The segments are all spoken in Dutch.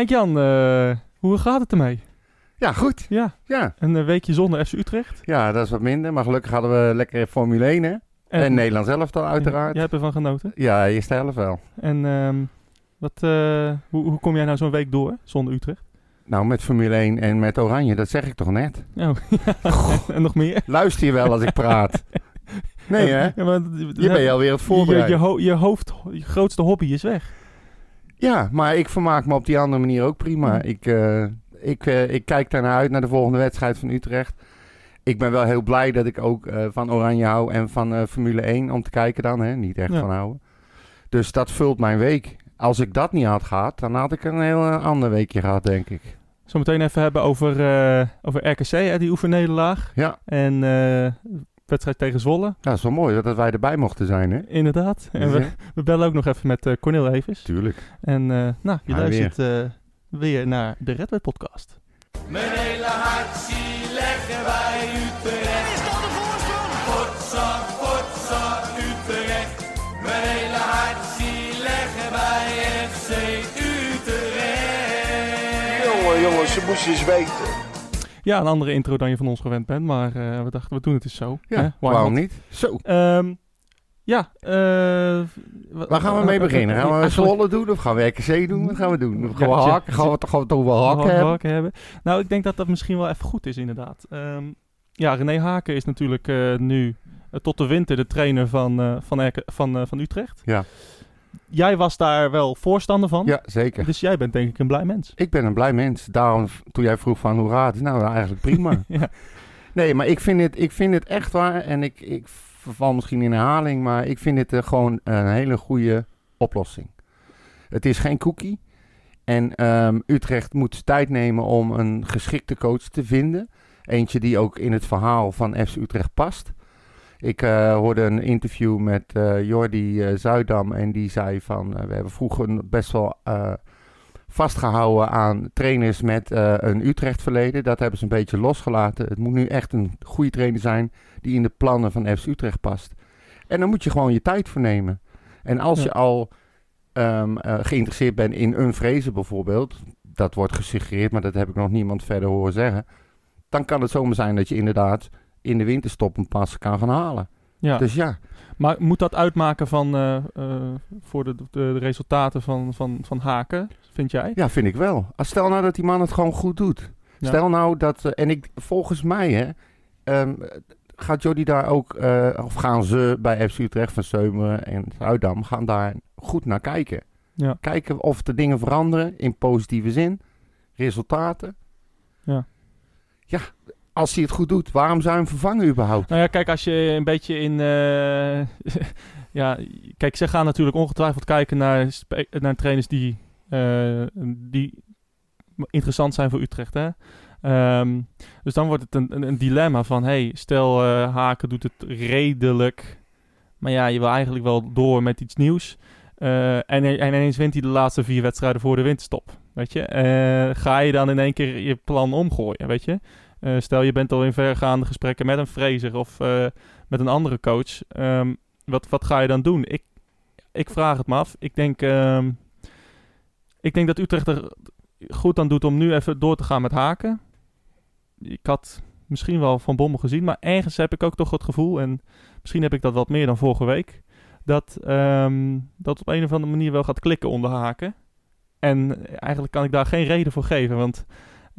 Henk-Jan, eh, hoe gaat het ermee? Ja, goed. Ja, Ja. een eh, weekje zonder FC Utrecht. ja, dat is wat minder. Maar gelukkig hadden we lekker Formule 1, hè? En, Nederland zelf dan uiteraard. Jij hebt ervan genoten. Ja, eerste helft wel. En ehm, wat, eh, hoe, hoe kom jij nou zo'n week door zonder Utrecht? Nou, met Formule 1 en met Oranje, dat zeg ik toch net. Oh, en nog meer? Luister je wel als ik praat? Nee, hè? Ja, maar, Je bent je alweer het je, voorbereiden. je, ho- je hoofd, je grootste hobby is weg. Ja, maar ik vermaak me op die andere manier ook prima. Ja. Ik, eh, ik, eh, ik kijk daarnaar uit naar de volgende wedstrijd van Utrecht. Ik ben wel heel blij dat ik ook eh, van Oranje hou en van Formule 1 om te kijken dan. Hè? Niet echt Ja. van houden. Dus dat vult mijn week. Als ik dat niet had gehad, dan had ik een heel ander weekje gehad, denk ik. Zometeen even hebben over, over RKC, hè, die oefennederlaag. Ja, En wedstrijd tegen Zwolle, dat is wel mooi dat wij erbij mochten zijn, hè? inderdaad. En we, Ja, we bellen ook nog even met eh Cornel Evers. Tuurlijk. En eh, nou, je luistert eh, weer naar de Red Web podcast. Mijn hele hart zie leggen wij Utrecht. Is dat de voorsprong? Potsa, potsa, Utrecht. Mijn hele hart zie leggen wij FC Utrecht. Jongen, jongens, ze moesten eens weten. Ja, een andere intro dan je van ons gewend bent, maar eh, we dachten we doen het eens zo. Ja, hè? Waarom niet? Zo, Ehm, ja, eh, wa- waar gaan we mee eh, beginnen? Gaan we eigenlijk- Zwolle doen of gaan we RKC doen? Wat gaan we doen? Gaan we, hakken? gaan we, gaan we het over hakken hebben? hebben. Nou, ik denk dat dat misschien wel even goed is, inderdaad. Ehm, ja, René Haken is natuurlijk nu tot de winter de trainer van, van, van, van Utrecht. Ja. Jij was daar wel voorstander van. Ja, zeker. Dus jij bent denk ik een blij mens. Ik ben een blij mens. Daarom, toen jij vroeg van hoe gaat het? Nou, eigenlijk prima. Ja. Nee, maar ik vind het, ik vind het echt waar. En ik, ik val misschien in herhaling, maar ik vind het eh, gewoon een hele goede oplossing. Het is geen cookie. En ehm, Utrecht moet tijd nemen om een geschikte coach te vinden. Eentje die ook in het verhaal van FC Utrecht past. Ik eh, hoorde een interview met eh, Jordi eh, Zuidam en die zei van... we hebben vroeger best wel eh, vastgehouden aan trainers met een Utrecht verleden. Dat hebben ze een beetje losgelaten. Het moet nu echt een goede trainer zijn die in de plannen van FC Utrecht past. En dan moet je gewoon je tijd voor nemen. En als Ja. je al ehm, eh, geïnteresseerd bent in een vrezen bijvoorbeeld... dat wordt gesuggereerd, maar dat heb ik nog niemand verder horen zeggen... dan kan het zomaar zijn dat je inderdaad in de winterstop een pas kan gaan halen. Ja. Dus ja, Maar moet dat uitmaken van, eh, eh, voor de, de, de resultaten van, van, van Haken, vind jij? Ja, vind ik wel. Als stel nou dat die man het gewoon goed doet. Ja. Stel nou dat, eh, en ik, volgens mij hè, ehm, gaat Jody daar ook, of gaan ze bij FC Utrecht van Seumeren en Zuidam, gaan daar goed naar kijken. Ja. Kijken of de dingen veranderen in positieve zin, resultaten. Ja. Ja, als hij het goed doet, waarom zou je hem vervangen überhaupt? Nou ja, kijk, als je een beetje in. eh, ja, kijk, ze gaan natuurlijk ongetwijfeld kijken naar, naar trainers die, eh, die interessant zijn voor Utrecht. Hè? Ehm, dus dan wordt het een, een, dilemma van: hey, stel eh, Haken doet het redelijk, maar ja, je wil eigenlijk wel door met iets nieuws. En, en ineens wint hij de laatste vier wedstrijden voor de winterstop. Weet je? Ga je dan in één keer je plan omgooien? Weet je? Eh, stel je bent al in vergaande gesprekken met een Fraser of eh, met een andere coach. Ehm, wat, wat ga je dan doen? Ik, ik vraag het me af. Ik denk, ehm, ik denk dat Utrecht er goed aan doet om nu even door te gaan met haken. Ik had misschien wel Van Bommel gezien, maar ergens heb ik ook toch het gevoel, en misschien heb ik dat wat meer dan vorige week, dat ehm, dat op een of andere manier wel gaat klikken onder haken. En eigenlijk kan ik daar geen reden voor geven, want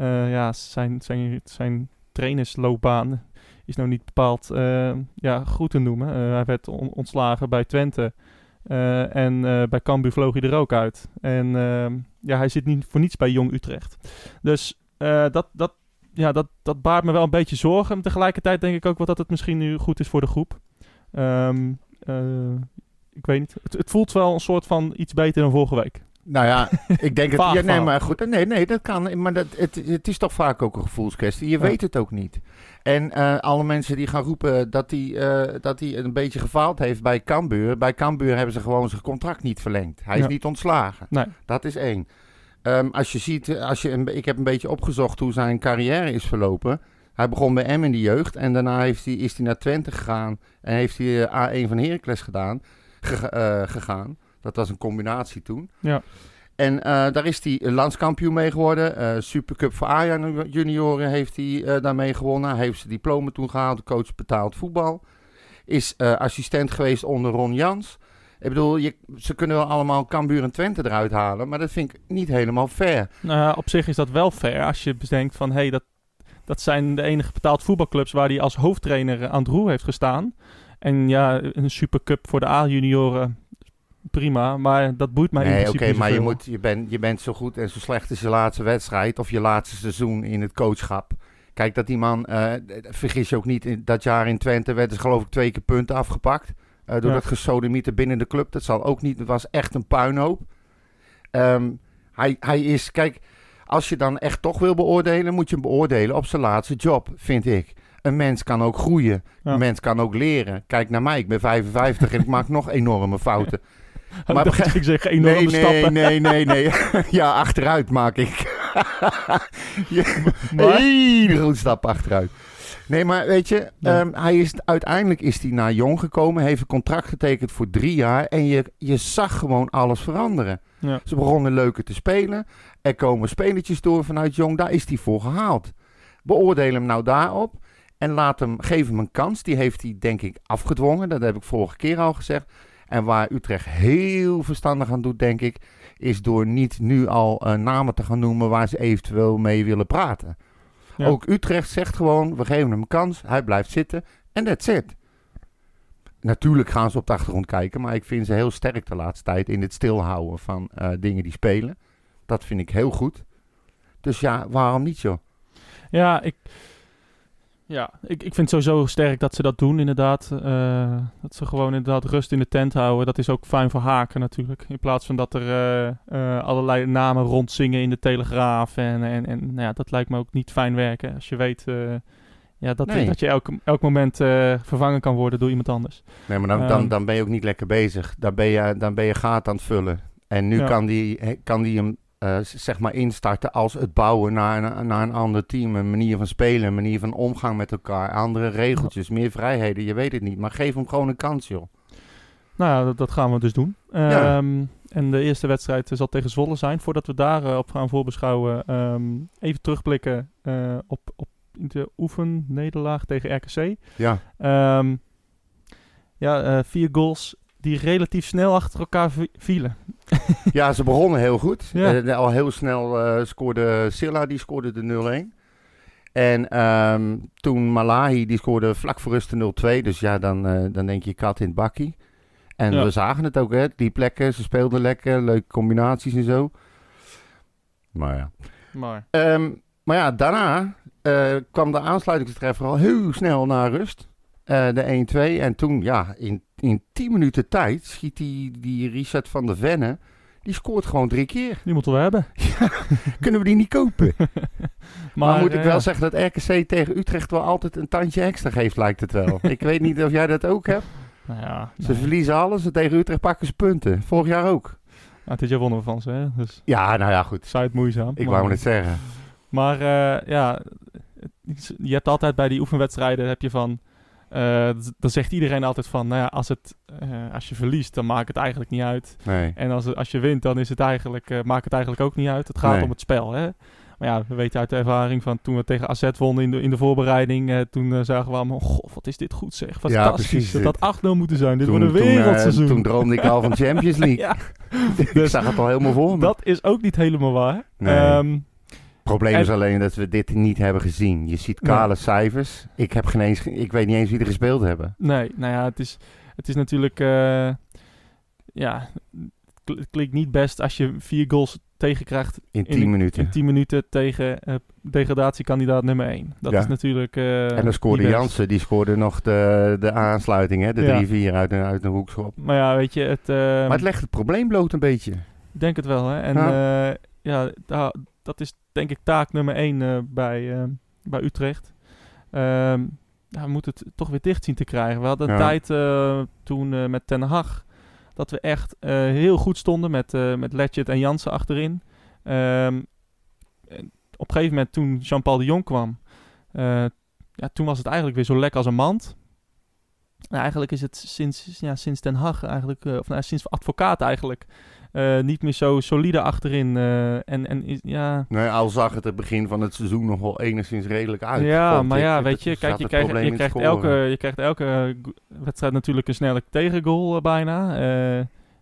eh, ja, zijn, zijn, zijn trainersloopbaan is nou niet bepaald eh, ja, goed te noemen. Eh, hij werd on- ontslagen bij Twente. en bij Cambuur vloog hij er ook uit. En ehm, ja, hij zit niet voor niets bij Jong Utrecht. Dus dat, dat, ja, dat, dat baart me wel een beetje zorgen. Tegelijkertijd denk ik ook wel dat het misschien nu goed is voor de groep. Ehm, eh, ik weet niet. Het, het voelt wel een soort van iets beter dan vorige week. Nou ja, ik denk het. Ja, nee, maar goed. Nee, nee, dat kan. Maar dat, het, het is toch vaak ook een gevoelskwestie. Je Ja. weet het ook niet. En eh, alle mensen die gaan roepen dat hij eh, dat hij een beetje gefaald heeft bij Cambuur. Bij Cambuur hebben ze gewoon zijn contract niet verlengd. Hij is niet ontslagen. Nee. Dat is één. Ehm, als je ziet, eh, als je een, ik heb een beetje opgezocht hoe zijn carrière is verlopen. Hij begon bij M in de jeugd en daarna heeft hij, is hij naar Twente gegaan en heeft hij eh, A1 van Heracles gedaan, ge- gegaan. Dat was een combinatie toen. Ja. En eh, daar is hij landskampioen mee geworden. Eh, Supercup voor Ajax junioren heeft hij eh, daarmee gewonnen. Hij heeft zijn diploma toen gehaald. Coach betaald voetbal. Is assistent geweest onder Ron Jans. Ik bedoel, je, ze kunnen wel allemaal Cambuur en Twente eruit halen. Maar dat vind ik niet helemaal fair. Nou op zich is dat wel fair als je bedenkt van... Hey, dat, dat zijn de enige betaald voetbalclubs waar hij als hoofdtrainer aan het roer heeft gestaan. En ja, een supercup voor de A-junioren, prima. Maar dat boeit mij in nee, oké, principe niet maar je, moet, je, bent, je bent zo goed en zo slecht als je laatste wedstrijd of je laatste seizoen in het coachschap. Kijk, dat die man, eh, vergis je ook niet, in dat jaar in Twente werden ze geloof ik twee keer punten afgepakt. eh, door Ja. dat gesodemieter binnen de club. Dat zal ook niet, het was echt een puinhoop. Ehm, hij, hij is, kijk, als je dan echt toch wil beoordelen, moet je hem beoordelen op zijn laatste job, vind ik. Een mens kan ook groeien. Ja. Een mens kan ook leren. Kijk naar mij, ik ben 55 en ik maak nog enorme fouten. Maar begrijp- ik zeg enorme Nee, nee, stappen. nee, nee, nee. ja, achteruit maak ik. ja, Maar- hele grote stap achteruit. Nee, maar weet je, ehm, hij is, uiteindelijk is hij naar Jong gekomen, heeft een contract getekend voor drie jaar en je, je zag gewoon alles veranderen. Ja. Ze begonnen leuker te spelen, er komen spelertjes door vanuit Jong, daar is hij voor gehaald. Beoordeel hem nou daarop en laat hem, geef hem een kans. Die heeft hij denk ik afgedwongen, dat heb ik vorige keer al gezegd. En waar Utrecht heel verstandig aan doet, denk ik, is door niet nu al eh, namen te gaan noemen waar ze eventueel mee willen praten. Ja. Ook Utrecht zegt gewoon, we geven hem kans, hij blijft zitten en that's it. Natuurlijk gaan ze op de achtergrond kijken, maar ik vind ze heel sterk de laatste tijd in het stilhouden van eh, dingen die spelen. Dat vind ik heel goed. Dus ja, waarom niet joh? Ja, ik, ja ik, ik vind sowieso sterk dat ze dat doen, inderdaad. Eh, dat ze gewoon inderdaad rust in de tent houden. Dat is ook fijn voor Haken natuurlijk. In plaats van dat er eh, eh, allerlei namen rondzingen in de Telegraaf. En, en, en nou ja, dat lijkt me ook niet fijn werken. Als je weet ja, dat, Nee. dat je elk, elk moment vervangen kan worden door iemand anders. Nee, maar dan, dan, Ehm. dan ben je ook niet lekker bezig. Dan ben je, dan ben je gaten aan het vullen. En nu Ja. kan die, kan die hem eh, zeg maar instarten als het bouwen naar een, naar een ander team. Een manier van spelen, een manier van omgang met elkaar. Andere regeltjes, meer vrijheden. Je weet het niet. Maar geef hem gewoon een kans, joh. Nou ja, dat, dat gaan we dus doen. Ja. Ehm, En de eerste wedstrijd eh, zal tegen Zwolle zijn. Voordat we daarop op gaan voorbeschouwen, ehm, even terugblikken eh, op, op de oefennederlaag tegen RKC. Ja, Ehm, ja, eh, vier goals die relatief snel achter elkaar vi- vielen. ja ze begonnen heel goed. Ja. Eh, al heel snel eh, scoorde Silla, die scoorde de 0-1. En ehm, toen Malahi, die scoorde vlak voor rust de 0-2. Dus ja, dan, eh, dan denk je kat in het bakkie. En Ja. we zagen het ook, hè. Die plekken, ze speelden lekker, leuke combinaties en zo. Maar ja. Maar Ehm, maar ja, daarna kwam de aansluitingstreffer al heel snel naar rust. Eh, de 1-2. En toen, ja, in, in 10 minuten tijd schiet die, die Richard van der Venne. Die scoort gewoon drie keer. die moeten we hebben. Kunnen we die niet kopen? Maar, moet ik eh, wel ja. zeggen dat RKC tegen Utrecht wel altijd een tandje extra geeft, lijkt het wel. ik weet niet of jij dat ook hebt. Nou ja, Ze nee. verliezen alles en tegen Utrecht pakken ze punten. Vorig jaar ook. Ja, dit jaar wonnen we van ze, hè? dus Ja, nou ja, goed. zij het moeizaam. Ik maar, wou het zeggen. Maar eh, ja, je hebt altijd bij die oefenwedstrijden heb je van. Eh, dan zegt iedereen altijd van, nou ja, als, het, eh, als je verliest, dan maakt het eigenlijk niet uit. Nee. En als, als je wint, dan is het eigenlijk, eh, maakt het eigenlijk ook niet uit. Het gaat Nee. om het spel, hè. Maar ja, we weten uit de ervaring van toen we tegen AZ wonnen in de, in de voorbereiding. toen zagen we allemaal, goh, wat is dit goed zeg. Fantastisch. dat had 8-0 moeten zijn. Dit Toen, wordt een wereldseizoen. toen droomde ik al van Champions League. ik Dus zag het al helemaal voor me. dat is ook niet helemaal waar. Nee. Ehm, probleem is alleen dat we dit niet hebben gezien. Je ziet kale cijfers. Ik, heb geen eens, ik weet niet eens wie er gespeeld hebben. Nee, nou ja, het is, het is natuurlijk... eh, ja, het kl- klinkt niet best als je vier goals tegenkrijgt In in 10 minuten. in 10 minuten tegen eh, degradatiekandidaad nummer 1. Dat Ja. is natuurlijk... eh, en dan scoorde. Jansen, die scoorde nog de, de aansluiting, hè? de Ja. 3-4 uit, een- uit een hoekschop. Maar ja, weet je, het... eh, Maar het legt het probleem bloot een beetje. Ik denk het wel, hè. En Ja. ja, ja da- dat is denk ik taak nummer 1 bij, eh, bij Utrecht. Ehm ja, we moeten het toch weer dicht zien te krijgen. We hadden een Ja. tijd eh, toen eh, met Ten Hag dat we echt eh, heel goed stonden met, eh met en Jansen achterin. Ehm, op een gegeven moment toen Jean-Paul de Jong kwam, eh, ja, toen was het eigenlijk weer zo lekker als een mand. Nou, eigenlijk is het sinds, ja, sinds Den Haag eigenlijk, eh, of nou, sinds advocaat eigenlijk, eh, niet meer zo solide achterin. eh, en, en is, ja, Nee, al zag het het begin van het seizoen nog wel enigszins redelijk uit. ja, maar ja, weet je, kijk, je krijgt, je krijgt, elke, je krijgt elke wedstrijd natuurlijk een snelle tegengoal eh, bijna.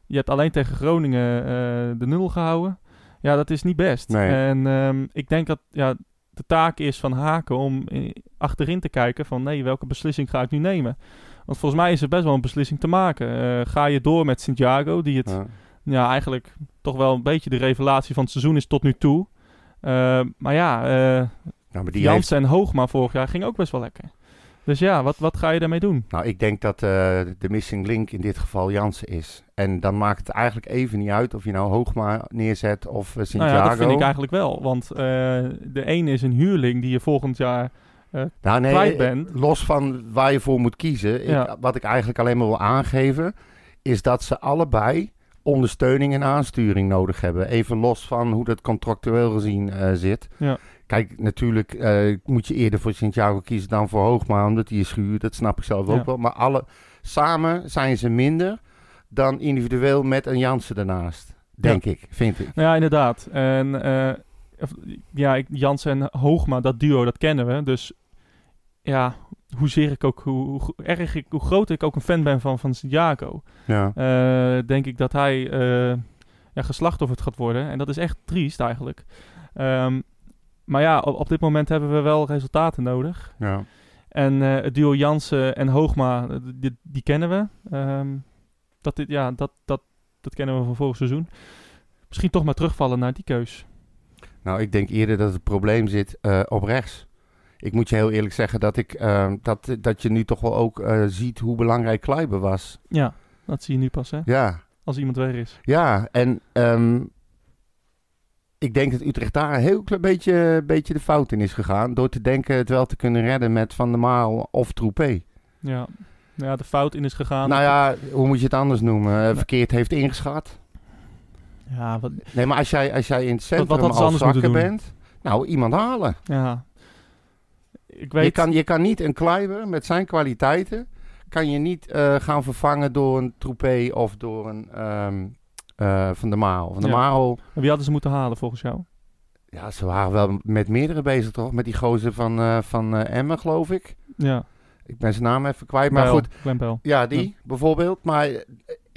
Je hebt alleen tegen Groningen de nul gehouden. Ja, dat is niet best. Nee. En ehm, ik denk dat ja, de taak is van Haken om achterin te kijken van nee, welke beslissing ga ik nu nemen? Want volgens mij is er best wel een beslissing te maken. Eh, ga je door met Santiago, die het Ja. ja, eigenlijk toch wel een beetje de revelatie van het seizoen is tot nu toe. Eh, maar ja, eh Nou, maar die heeft, Jansen en Hoogma vorig jaar ging ook best wel lekker. Dus ja, wat, wat ga je daarmee doen? nou, ik denk dat de missing link in dit geval Jansen is. En dan maakt het eigenlijk even niet uit of je nou Hoogma neerzet of uh, Nou Santiago. ja, dat vind ik eigenlijk wel. Want de ene is een huurling die je volgend jaar... Nou, nee, eh, bent. Los van waar je voor moet kiezen. Ja. Ik, wat ik eigenlijk alleen maar wil aangeven, is dat ze allebei ondersteuning en aansturing nodig hebben. Even los van hoe dat contractueel gezien eh, zit. Ja. Kijk, natuurlijk moet je eerder voor Santiago kiezen dan voor Hoogma, omdat hij is gehuurd. Dat snap ik zelf ook Ja. wel. Maar alle, samen zijn ze minder dan individueel met een Jansen ernaast. Denk ik, vind ik. Nou ja, inderdaad. En ja, ik- Jansen en Hoogma, dat duo, dat kennen we. Dus ja, hoezeer ik ook, hoe, hoe erg ik, hoe groot ik ook een fan ben van, van Santiago... Ja. eh, denk ik dat hij eh ja, geslachtofferd gaat worden. En dat is echt triest eigenlijk. Ehm, maar ja, op, op dit moment hebben we wel resultaten nodig. Ja. En eh, het duo Jansen en Hoogma, die, die kennen we. Ehm, dat, dit, ja, dat, dat, dat kennen we van vorig seizoen. Misschien toch maar terugvallen naar die keus. Nou, ik denk eerder dat het probleem zit eh, op rechts. Ik moet je heel eerlijk zeggen dat, ik, eh, dat, dat je nu toch wel ook eh, ziet hoe belangrijk Kleiber was. Ja, dat zie je nu pas, hè? Ja, Als iemand weg is. ja. En ehm, ik denk dat Utrecht daar een heel klein beetje, beetje de fout in is gegaan. Door te denken het wel te kunnen redden met Van der Maal of Troepé. Ja. ja, de fout in is gegaan. Nou ja, hoe moet je het anders noemen? Eh, verkeerd heeft ingeschat. Ja, wat, Nee, maar als jij, als jij in het wat centrum zakken doen? bent... Nou, iemand halen. ja. Ik weet... Je kan, je kan niet een Kleiber met zijn kwaliteiten... kan je niet eh, gaan vervangen door een Troepé of door een ehm, eh, Van der Maal. Van der Ja. Maal... Wie hadden ze moeten halen volgens jou? Ja, ze waren wel met meerdere bezig, toch? Met die gozer van, eh van Emmen, geloof ik. Ja, Ik ben zijn naam even kwijt, maar Bijl, goed. Ja, die bijvoorbeeld. Maar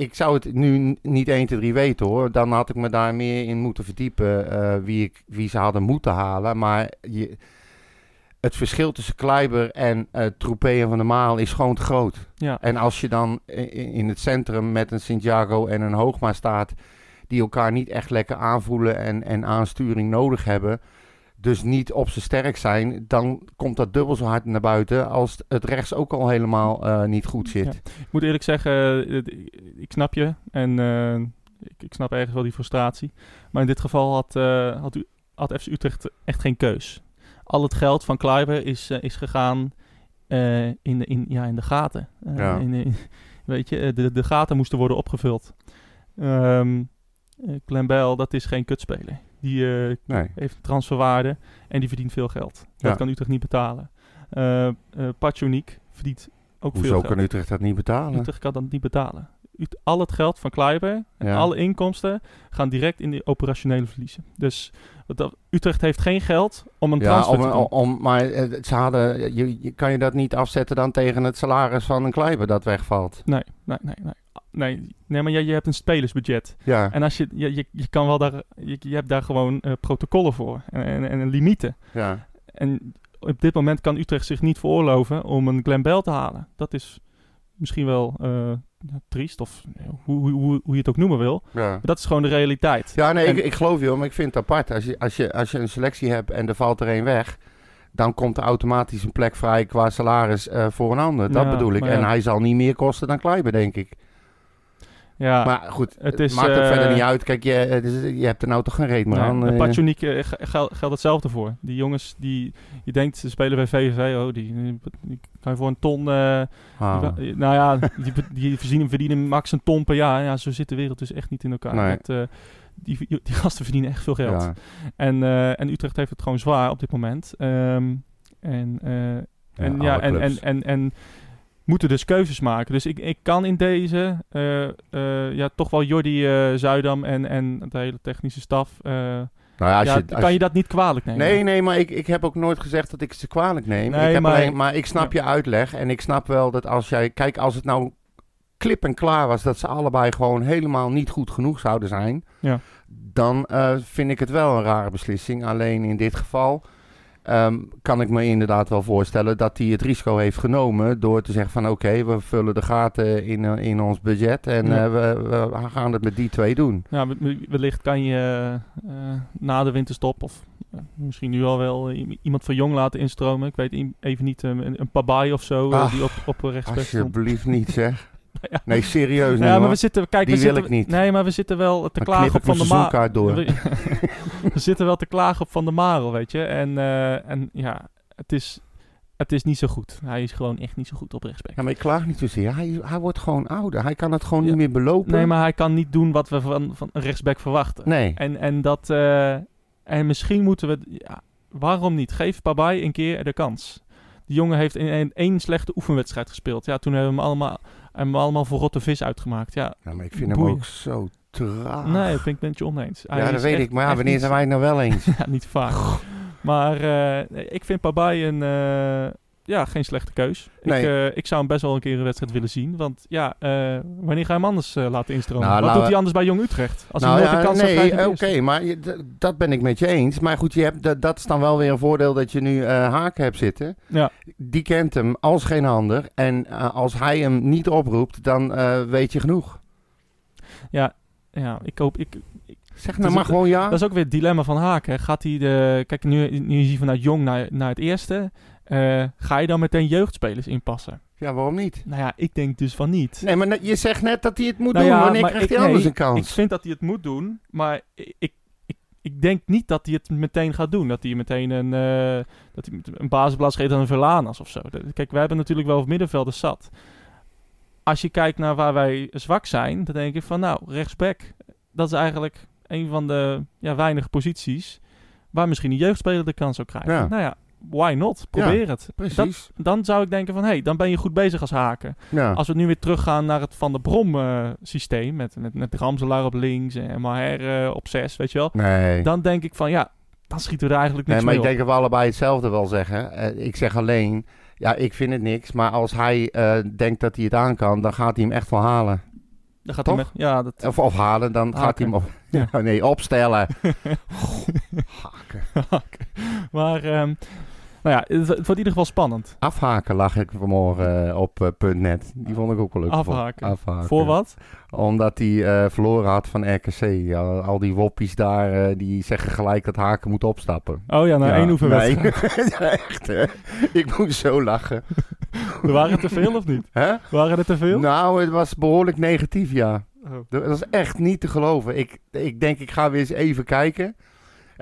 ik zou het nu niet 1, 2, 3 weten hoor. Dan had ik me daar meer in moeten verdiepen eh, wie, ik, wie ze hadden moeten halen. Maar je, het verschil tussen Kleiber en Troepé en Van der Maal is gewoon te groot. Ja. En als je dan i- in het centrum met een Santiago en een Hoogma staat... die elkaar niet echt lekker aanvoelen en, en aansturing nodig hebben... dus niet op zijn sterk zijn... dan komt dat dubbel zo hard naar buiten... als het rechts ook al helemaal eh, niet goed zit. Ik moet eerlijk zeggen, eh, ik- snap je. En eh, ik, ik snap ergens wel die frustratie. Maar in dit geval had, eh, had, u, had FC Utrecht echt geen keus. Al het geld van Kleiber is, is gegaan in, de, in, ja, in de gaten. Ja. in, in- weet je, de, de gaten moesten worden opgevuld. Ehm eh, Glenn Bell, dat is geen kutspeler. Die eh, Nee. heeft een transferwaarde en die verdient veel geld. Dat Ja. kan Utrecht niet betalen. Uh, verdient ook veel Hoezo geld. kan Utrecht dat niet betalen? Utrecht kan dat niet betalen. Ut- al het geld van Kleiber en Ja. alle inkomsten gaan direct in de operationele verliezen. Dus wat dat, Utrecht heeft geen geld om een Ja, transfer om, te doen. om, maar ze hadden, je, je- kan je dat niet afzetten dan tegen het salaris van een Kleiber dat wegvalt? Nee, nee, nee, nee. Nee, nee maar je, je hebt een spelersbudget. Ja, En als je, je, je, je kan wel daar, je, je hebt daar gewoon eh, protocollen voor en, en, en limieten. ja. En op dit moment kan Utrecht zich niet veroorloven om een Glenn Bell te halen. Dat is misschien wel eh, triest, of eh, hoe, hoe, hoe, je het ook noemen wil. ja. Maar dat is gewoon de realiteit. Ja, nee, En- ik, ik geloof je, maar ik vind het apart. Als je, als, je, als je een selectie hebt en er valt er één weg, dan komt er automatisch een plek vrij qua salaris voor een ander. Dat Ja, bedoel ik. En hij zal niet meer kosten dan Kleiber, denk ik. Ja, maar goed, het is, maakt ook eh, verder niet uit. Kijk, je, is- je hebt er nou toch geen reet meer Nee, aan. eh. Eh, ge- gel- geldt hetzelfde voor. Die jongens die je denkt ze spelen bij VVV, oh, die, die, die kan je voor een ton. eh, Ah. die- nou ja, die, die verdienen, verdienen max een ton per jaar. Ja, zo zit de wereld dus echt niet in elkaar. Nee. Dat, eh, die, die gasten verdienen echt veel geld. Ja. En, eh, en Utrecht heeft het gewoon zwaar op dit moment. Ehm, en, eh, en, Ja, en, en, en, en moeten dus keuzes maken. Dus ik, ik kan in deze eh, eh, ja, toch wel Jordi eh Zuidam en, en de hele technische staf. Nou ja, als ja, je, als kan je- dat niet kwalijk nemen? Nee, nee, maar ik, ik heb ook nooit gezegd dat ik ze kwalijk neem. Nee, ik heb maar- alleen, maar ik snap je uitleg. En ik snap wel dat als jij... Kijk, als het nou klip en klaar was dat ze allebei gewoon helemaal niet goed genoeg zouden zijn... Ja. dan vind ik het wel een rare beslissing. Alleen in dit geval ehm, kan ik me inderdaad wel voorstellen dat hij het risico heeft genomen... door te zeggen van oké, we vullen de gaten in, eh, in ons budget... en Ja. eh, we, we gaan het met die twee doen. Ja, we- we- wellicht kan je eh, na de winterstop of misschien nu al wel iemand van Jong laten instromen. Ik weet even niet, een, een Pabai of zo Ach, die op, op rechtsback stond. Alsjeblieft niet zeg. Ja. Nee, serieus Ja, maar we zitten, kijk, Die we wil zitten, ik niet. Nee, maar we zitten wel te Dan klagen op Van Maar. seizoenkaart door. We, zitten wel te klagen op Van der Marel, weet je. En, eh, en ja, het is, het is niet zo goed. Hij is gewoon echt niet zo goed op rechtsback. Ja, maar ik klaag niet zozeer. Hij, hij wordt gewoon ouder. Hij kan het gewoon Ja. niet meer belopen. Nee, maar hij kan niet doen wat we van, van een rechtsback verwachten. Nee. En, en dat... eh, en misschien moeten we... Ja, waarom niet? Geef Pabai een keer de kans. Die jongen heeft in een, één slechte oefenwedstrijd gespeeld. Ja, toen hebben we hem allemaal, hem allemaal voor rotte vis uitgemaakt. Ja, Ja, maar ik vind hem ook zo traag. nee, dat ben ik met je oneens. Hij ja, dat weet echt- ik. Maar ja, wanneer zijn wij het nou wel eens? Ja, niet vaak. Maar eh, ik vind Pabai een... eh, ja, geen slechte keus. Nee. Ik, eh, ik zou hem best wel een keer een wedstrijd willen zien. Want ja, eh, wanneer ga je hem anders eh, laten instromen? Nou, Wat doet hij anders bij Jong Utrecht? Als nou hij nooit ja, kans nee, in oké, maar je- dat ben ik met je eens. Maar goed, je hebt, dat, dat is dan wel weer een voordeel dat je nu Haken hebt zitten. Ja. Die kent hem als geen ander. En als hij hem niet oproept, dan weet je genoeg. Ja, ja, ik hoop... Ik, Zeg nou maar gewoon ja. Dat is ook weer het dilemma van Haken. Gaat hij de... Kijk, nu, nu is hij vanuit Jong naar, naar het eerste. Eh, ga je dan meteen jeugdspelers inpassen? Ja, waarom niet? Nou ja, ik denk dus van niet. Nee, maar je zegt net dat hij het moet Nou doen. ja, Wanneer maar krijgt ik- hij anders nee, een kans? Ik vind dat hij het moet doen, maar ik, ik, ik, ik denk niet dat hij het meteen gaat doen. Dat hij meteen een, eh, dat hij een basisplaats geeft aan een Verlanas of zo. Kijk, wij hebben natuurlijk wel middenvelden zat. Als je kijkt naar waar wij zwak zijn, dan denk ik van nou, rechtsback, dat is eigenlijk een van de ja, weinige posities waar misschien een jeugdspeler de kans zou krijgen. Ja. Nou ja, why not? Probeer het. Dat, Precies. dan zou ik denken van, hé, hey, dan ben je goed bezig als haken. ja. Als we nu weer teruggaan naar het Van der Brom eh, systeem, met, met, met Ramselaar op links en Maher eh, op zes, weet je wel. Nee. Dan denk ik van, ja, dan schieten we er eigenlijk Nee, niks maar ik denk dat we allebei hetzelfde wel zeggen. Eh, ik zeg alleen, ja, ik vind het niks. Maar als hij denkt dat hij het aan kan, dan gaat hij hem echt wel halen. Dan gaat hij toch? met, ja, dat, Of, of halen, dan gaat hij hem op... Ja. Nee, opstellen. Haken. maar, ehm, nou ja, het, het wordt in ieder geval spannend. Afhaken lag ik vanmorgen eh, op eh, .net. Die vond ik ook wel leuk. Afhaken. Afhaken. Voor wat? Omdat hij eh, verloren had van RKC. Al die woppies daar, die zeggen gelijk dat Haken moet opstappen. Oh ja, naar Ja, één oefenwedstrijd. nee. Ja, echt hè. Ik moet zo lachen. Waren het te veel of niet? Hè? Waren het te veel? Nou, het was behoorlijk negatief, ja. Oh. Dat was echt niet te geloven. Ik, ik denk, ik ga weer eens even kijken.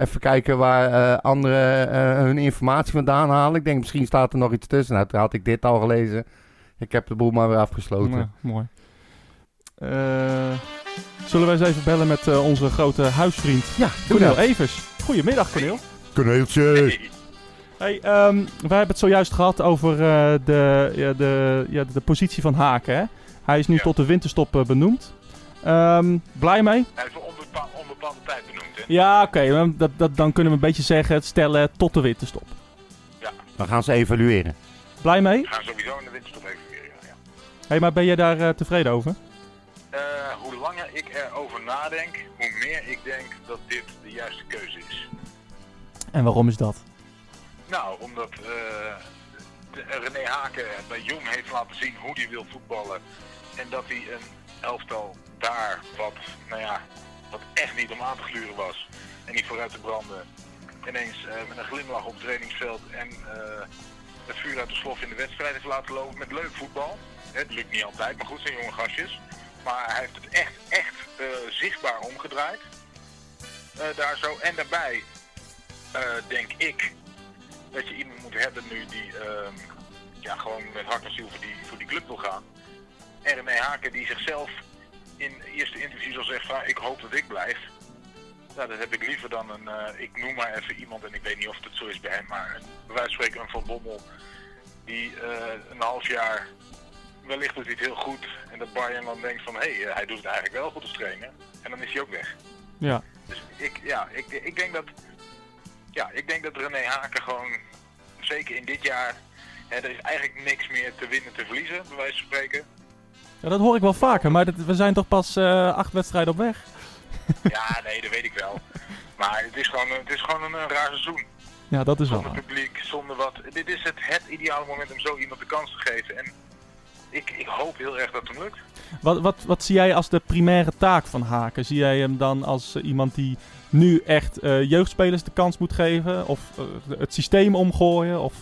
Even kijken waar eh, anderen eh, hun informatie vandaan halen. Ik denk, misschien staat er nog iets tussen. Nou, toen had ik dit al gelezen. Ik heb de boel maar weer afgesloten. Nou, mooi. Eh, zullen wij eens even bellen met eh, onze grote huisvriend Ja, doe Cornel. Evers. Goedemiddag, Cornel. Kaneeltje. Hey, ehm, wij hebben het zojuist gehad over eh, de, ja, de, ja, de positie van Haken. Hè? Hij is nu Ja. tot de winterstop benoemd. Ehm, blij mee? Hij is voor onbepa onbepaalde tijd benoemd, hè? Ja, oké. dan- dat, dat, dan kunnen we een beetje zeggen, stellen tot de winterstop. Dan gaan ze evalueren. Blij mee? We gaan sowieso in de winterstop evalueren, ja. Hey, maar ben jij daar eh, tevreden over? Eh, hoe langer ik erover nadenk, hoe meer ik denk dat dit de juiste keuze is. En waarom is dat? Nou, omdat eh, de- René Haken bij Jong heeft laten zien hoe hij wil voetballen. En dat hij een elftal daar, wat, nou ja, wat echt niet om aan te gluren was. En niet vooruit te branden. Ineens eh, met een glimlach op het trainingsveld en eh, het vuur uit de slof in de wedstrijd heeft laten lopen met leuk voetbal. Het lukt niet altijd, maar goed, zijn jonge gastjes. Maar hij heeft het echt, echt eh, zichtbaar omgedraaid. Daar zo. En daarbij denk ik dat je iemand moet hebben nu die ehm, ja, gewoon met hart en ziel voor die, voor die club wil gaan. En Haken die zichzelf in eerste interviews al zegt van "Ah, ik hoop dat ik blijf. Nou, dat heb ik liever dan een, eh, ik noem maar even iemand en ik weet niet of het zo is bij hem, maar bij wijze van spreken een Van Bommel die eh, een half jaar wellicht doet hij het heel goed. En dat Bayern dan denkt van, hé, hey, hij doet het eigenlijk wel goed als trainer. En dan is hij ook weg. Ja. Dus ik, ja, ik, ik denk dat, ja, ik denk dat René Haken gewoon, zeker in dit jaar, hè, er is eigenlijk niks meer te winnen, te verliezen, bij wijze van spreken. Ja, dat hoor ik wel vaker, maar dat, we zijn toch pas eh, acht wedstrijden op weg? Ja, nee, dat weet ik wel. Maar het is gewoon, het is gewoon een, een raar seizoen. Ja, dat is wel Zonder publiek, zonder wat. Dit is het, het ideale moment om zo iemand de kans te geven. En ik, ik hoop heel erg dat het hem lukt. Wat, wat, wat zie jij als de primaire taak van Haken? Zie jij hem dan als eh, iemand die nu echt eh, jeugdspelers de kans moet geven? Of het systeem omgooien? Of,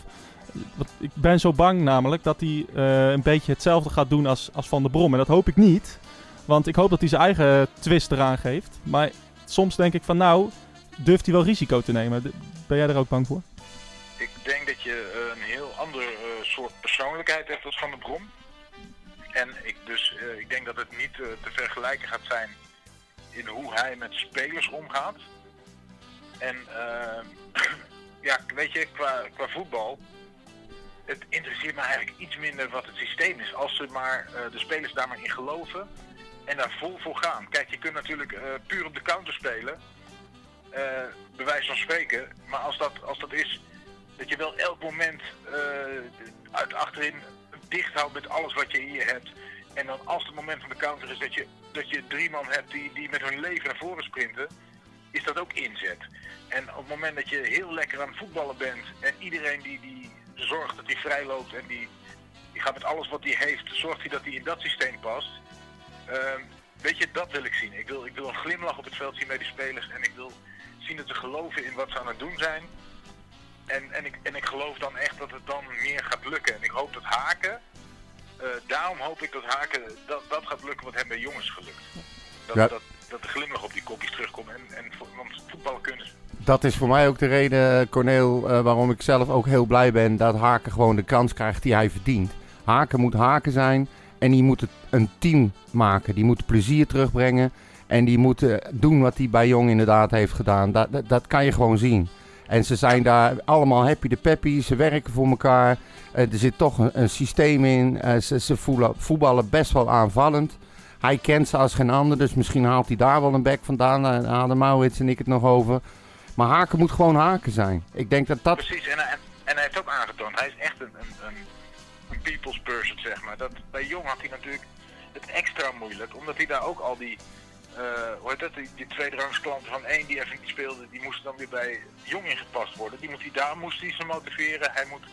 ik ben zo bang namelijk dat hij eh, een beetje hetzelfde gaat doen als, als Van der Brom. En dat hoop ik niet. Want ik hoop dat hij zijn eigen twist eraan geeft. Maar soms denk ik van nou, durft hij wel risico te nemen. Ben jij er ook bang voor? Ik denk dat je eh, een heel ander eh, soort persoonlijkheid hebt als Van der Brom. En ik, dus, ik denk dat het niet te vergelijken gaat zijn in hoe hij met spelers omgaat. En ja, weet je, qua, qua voetbal, het interesseert me eigenlijk iets minder wat het systeem is. Als ze maar eh, de spelers daar maar in geloven en daar vol voor gaan. Kijk, je kunt natuurlijk eh, puur op de counter spelen, eh bij wijze van spreken. Maar als dat, als dat is dat je wel elk moment uit achterin dicht houdt met alles wat je hier hebt. En dan als het moment van de counter is dat je, dat je drie man hebt die, die met hun leven naar voren sprinten, is dat ook inzet. En op het moment dat je heel lekker aan het voetballen bent en iedereen die, die zorgt dat hij vrij loopt en die, die gaat met alles wat hij heeft, zorgt hij dat hij in dat systeem past. Ehm, weet je, dat wil ik zien. Ik wil, ik wil een glimlach op het veld zien bij die spelers en ik wil zien dat ze geloven in wat ze aan het doen zijn. En, en, ik, en ik geloof dan echt dat het dan meer gaat lukken. En ik hoop dat Haken, eh, daarom hoop ik dat Haken, dat, dat gaat lukken wat hem bij jongens gelukt. Dat, Ja. dat, dat de glimlach op die kopjes terugkomt. En, en, want voetballen kunnen ze. Dat is voor mij ook de reden, Corneel, eh, waarom ik zelf ook heel blij ben dat Haken gewoon de kans krijgt die hij verdient. Haken moet Haken zijn en die moet een team maken. Die moet plezier terugbrengen en die moet eh, doen wat hij bij Jong inderdaad heeft gedaan. Dat, dat, kan je gewoon zien. En ze zijn daar allemaal happy de peppy, ze werken voor elkaar. Eh, er zit toch een, systeem in. Eh, ze ze voelen, voetballen best wel aanvallend. Hij kent ze als geen ander, dus misschien haalt hij daar wel een bek vandaan. Daar hadden Maurits en ik het nog over. Maar Haken moet gewoon Haken zijn. Ik denk dat dat... Precies, en, en, en hij heeft ook aangetoond, hij is echt een, een, een, people's person, zeg maar. Dat, bij Jong had hij natuurlijk het extra moeilijk, omdat hij daar ook al die, eh hoe dat, die, die van één die even niet speelde, die moesten dan weer bij Jong ingepast worden. Die moet hij, daar moest hij ze motiveren. Hij moet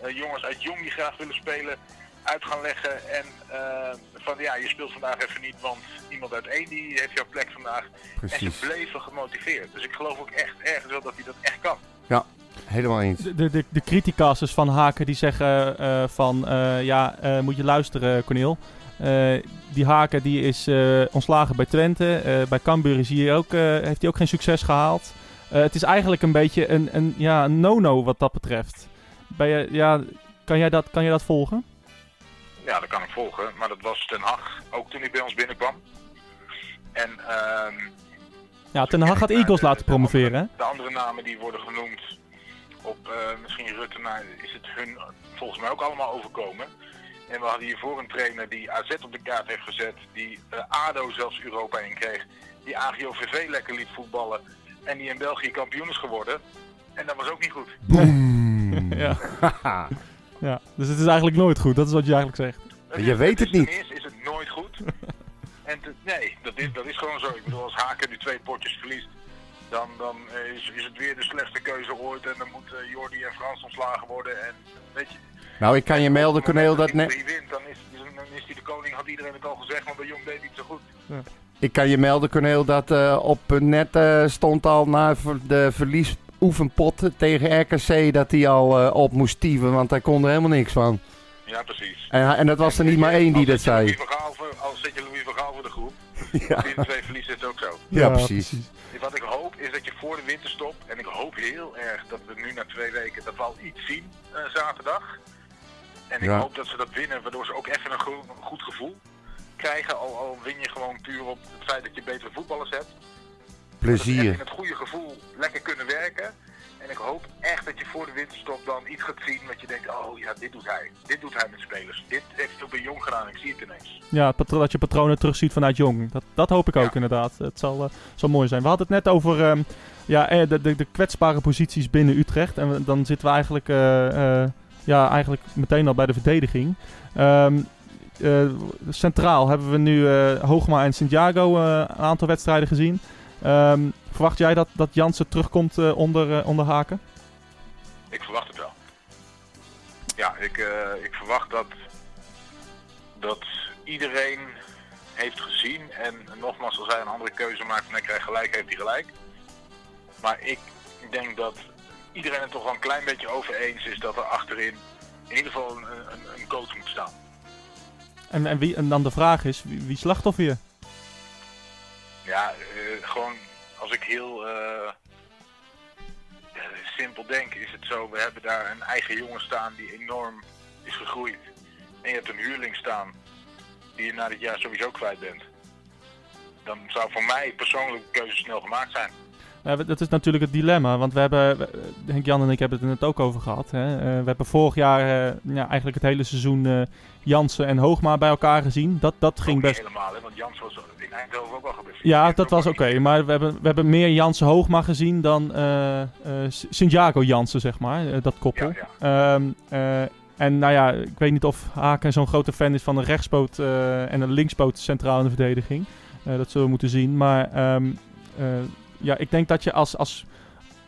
eh, jongens uit Jong die graag willen spelen uit gaan leggen en eh, van ja, je speelt vandaag even niet, want iemand uit één die heeft jouw plek vandaag. En ze bleven gemotiveerd. Dus ik geloof ook echt ergens wel dat hij dat echt kan. Ja, helemaal eens. De, de, de, de criticasters van Haken die zeggen eh, van eh, ja, eh, moet je luisteren Corneel. Eh, die Haken die is eh, ontslagen bij Twente. Eh, bij Cambuur is hij ook, eh, heeft hij ook geen succes gehaald. Eh, het is eigenlijk een beetje een, een, ja, een no-no wat dat betreft. Ben je, ja, kan, jij dat, kan jij dat volgen? Ja, dat kan ik volgen. Maar dat was Ten Hag ook toen hij bij ons binnenkwam. En ehm, Ja, Ten Hag gaat Eagles de- laten de promoveren. hè? andere- De andere namen die worden genoemd op eh, misschien Rutte, nou is het hun volgens mij ook allemaal overkomen. En we hadden hiervoor een trainer die AZ op de kaart heeft gezet, die eh, ADO zelfs Europa in kreeg, die AGOVV lekker liet voetballen en die in België kampioen is geworden. En dat was ook niet goed. Boom. Ja. ja, dus het is eigenlijk nooit goed. Dat is wat je eigenlijk zegt. Je weet het niet. Ten eerste is het nooit goed. en te- nee, dat is, dat is gewoon zo. Ik bedoel, als Haken nu twee potjes verliest, dan, dan is, is het weer de slechtste keuze ooit. En dan moet eh, Jordi en Frans ontslagen worden. En weet je, Nou, ik kan je melden, Corneel, dat... hij Ne drie wint, dan is, is, dan is hij de koning, had iedereen het al gezegd, maar bij Jong deed hij het zo goed. ik kan je melden, Corneel, dat eh, op net eh, stond al na de verliesoefenpot tegen RKC... dat hij al eh, op moest tieven, want hij kon er helemaal niks van. Ja, precies. En, en dat was er niet maar één die dat zei. Als zet je Louis van Gaal voor de groep, Ja, twee verliest, is het ook zo. ja, precies. Wat ik hoop is dat je voor de winterstop, en ik hoop heel erg dat we nu na twee weken dat we al iets zien eh, zaterdag. En ik Ja. hoop dat ze dat winnen, waardoor ze ook even een, go- een goed gevoel krijgen. Al, al win je gewoon puur op het feit dat je betere voetballers hebt. Plezier. in het goede gevoel lekker kunnen werken. En ik hoop echt dat je voor de winterstop dan iets gaat zien wat je denkt, oh ja, dit doet hij. Dit doet hij met spelers. Dit heeft hij ook bij Jong gedaan, ik zie het ineens. Ja, dat je patronen terugziet vanuit Jong. Dat, dat hoop ik ook Ja. inderdaad. Het zal, eh, zal mooi zijn. We hadden het net over ehm, ja, eh, de, de, de kwetsbare posities binnen Utrecht. En dan zitten we eigenlijk, eh, eh, ja, eigenlijk meteen al bij de verdediging. Ehm, eh, centraal hebben we nu eh, Hoogma en Santiago eh, een aantal wedstrijden gezien. Ehm, verwacht jij dat, dat Jansen terugkomt eh, onder, eh, onder Haken? Ik verwacht het wel. Ja, ik, eh, ik verwacht dat, dat iedereen heeft gezien. En nogmaals, als hij een andere keuze maakt en hij krijgt gelijk, heeft hij gelijk. Maar ik denk dat iedereen het toch wel een klein beetje over eens is dat er achterin in ieder geval een, een, een coach moet staan. En, en, wie, en dan de vraag is, wie, wie slachtoffer je? Ja, eh, gewoon als ik heel eh, eh, simpel denk, is het zo. We hebben daar een eigen jongen staan die enorm is gegroeid. En je hebt een huurling staan die je na dit jaar sowieso kwijt bent. Dan zou voor mij persoonlijk de keuze snel gemaakt zijn. Dat is natuurlijk het dilemma, want we hebben, we- Henk Jan en ik hebben het er net ook over gehad. Hè? Eh, we hebben vorig jaar eh, ja, eigenlijk het hele seizoen eh, Jansen en Hoogma bij elkaar gezien. Dat, dat ging best... helemaal, hè, want Jans was in Eindhoven ook al geblesseerd. Ja, dat was oké, maar we hebben, we hebben meer Jansen Hoogma gezien dan eh, S- Santiago Jansen, zeg maar, eh, dat koppel. Ja, Ehm, eh, en nou ja, ik weet niet of Haken zo'n grote fan is van een rechtspoot en een linkspoot centraal in de verdediging. Dat zullen we moeten zien. Maar ehm, eh, ja, ik denk dat je als, als,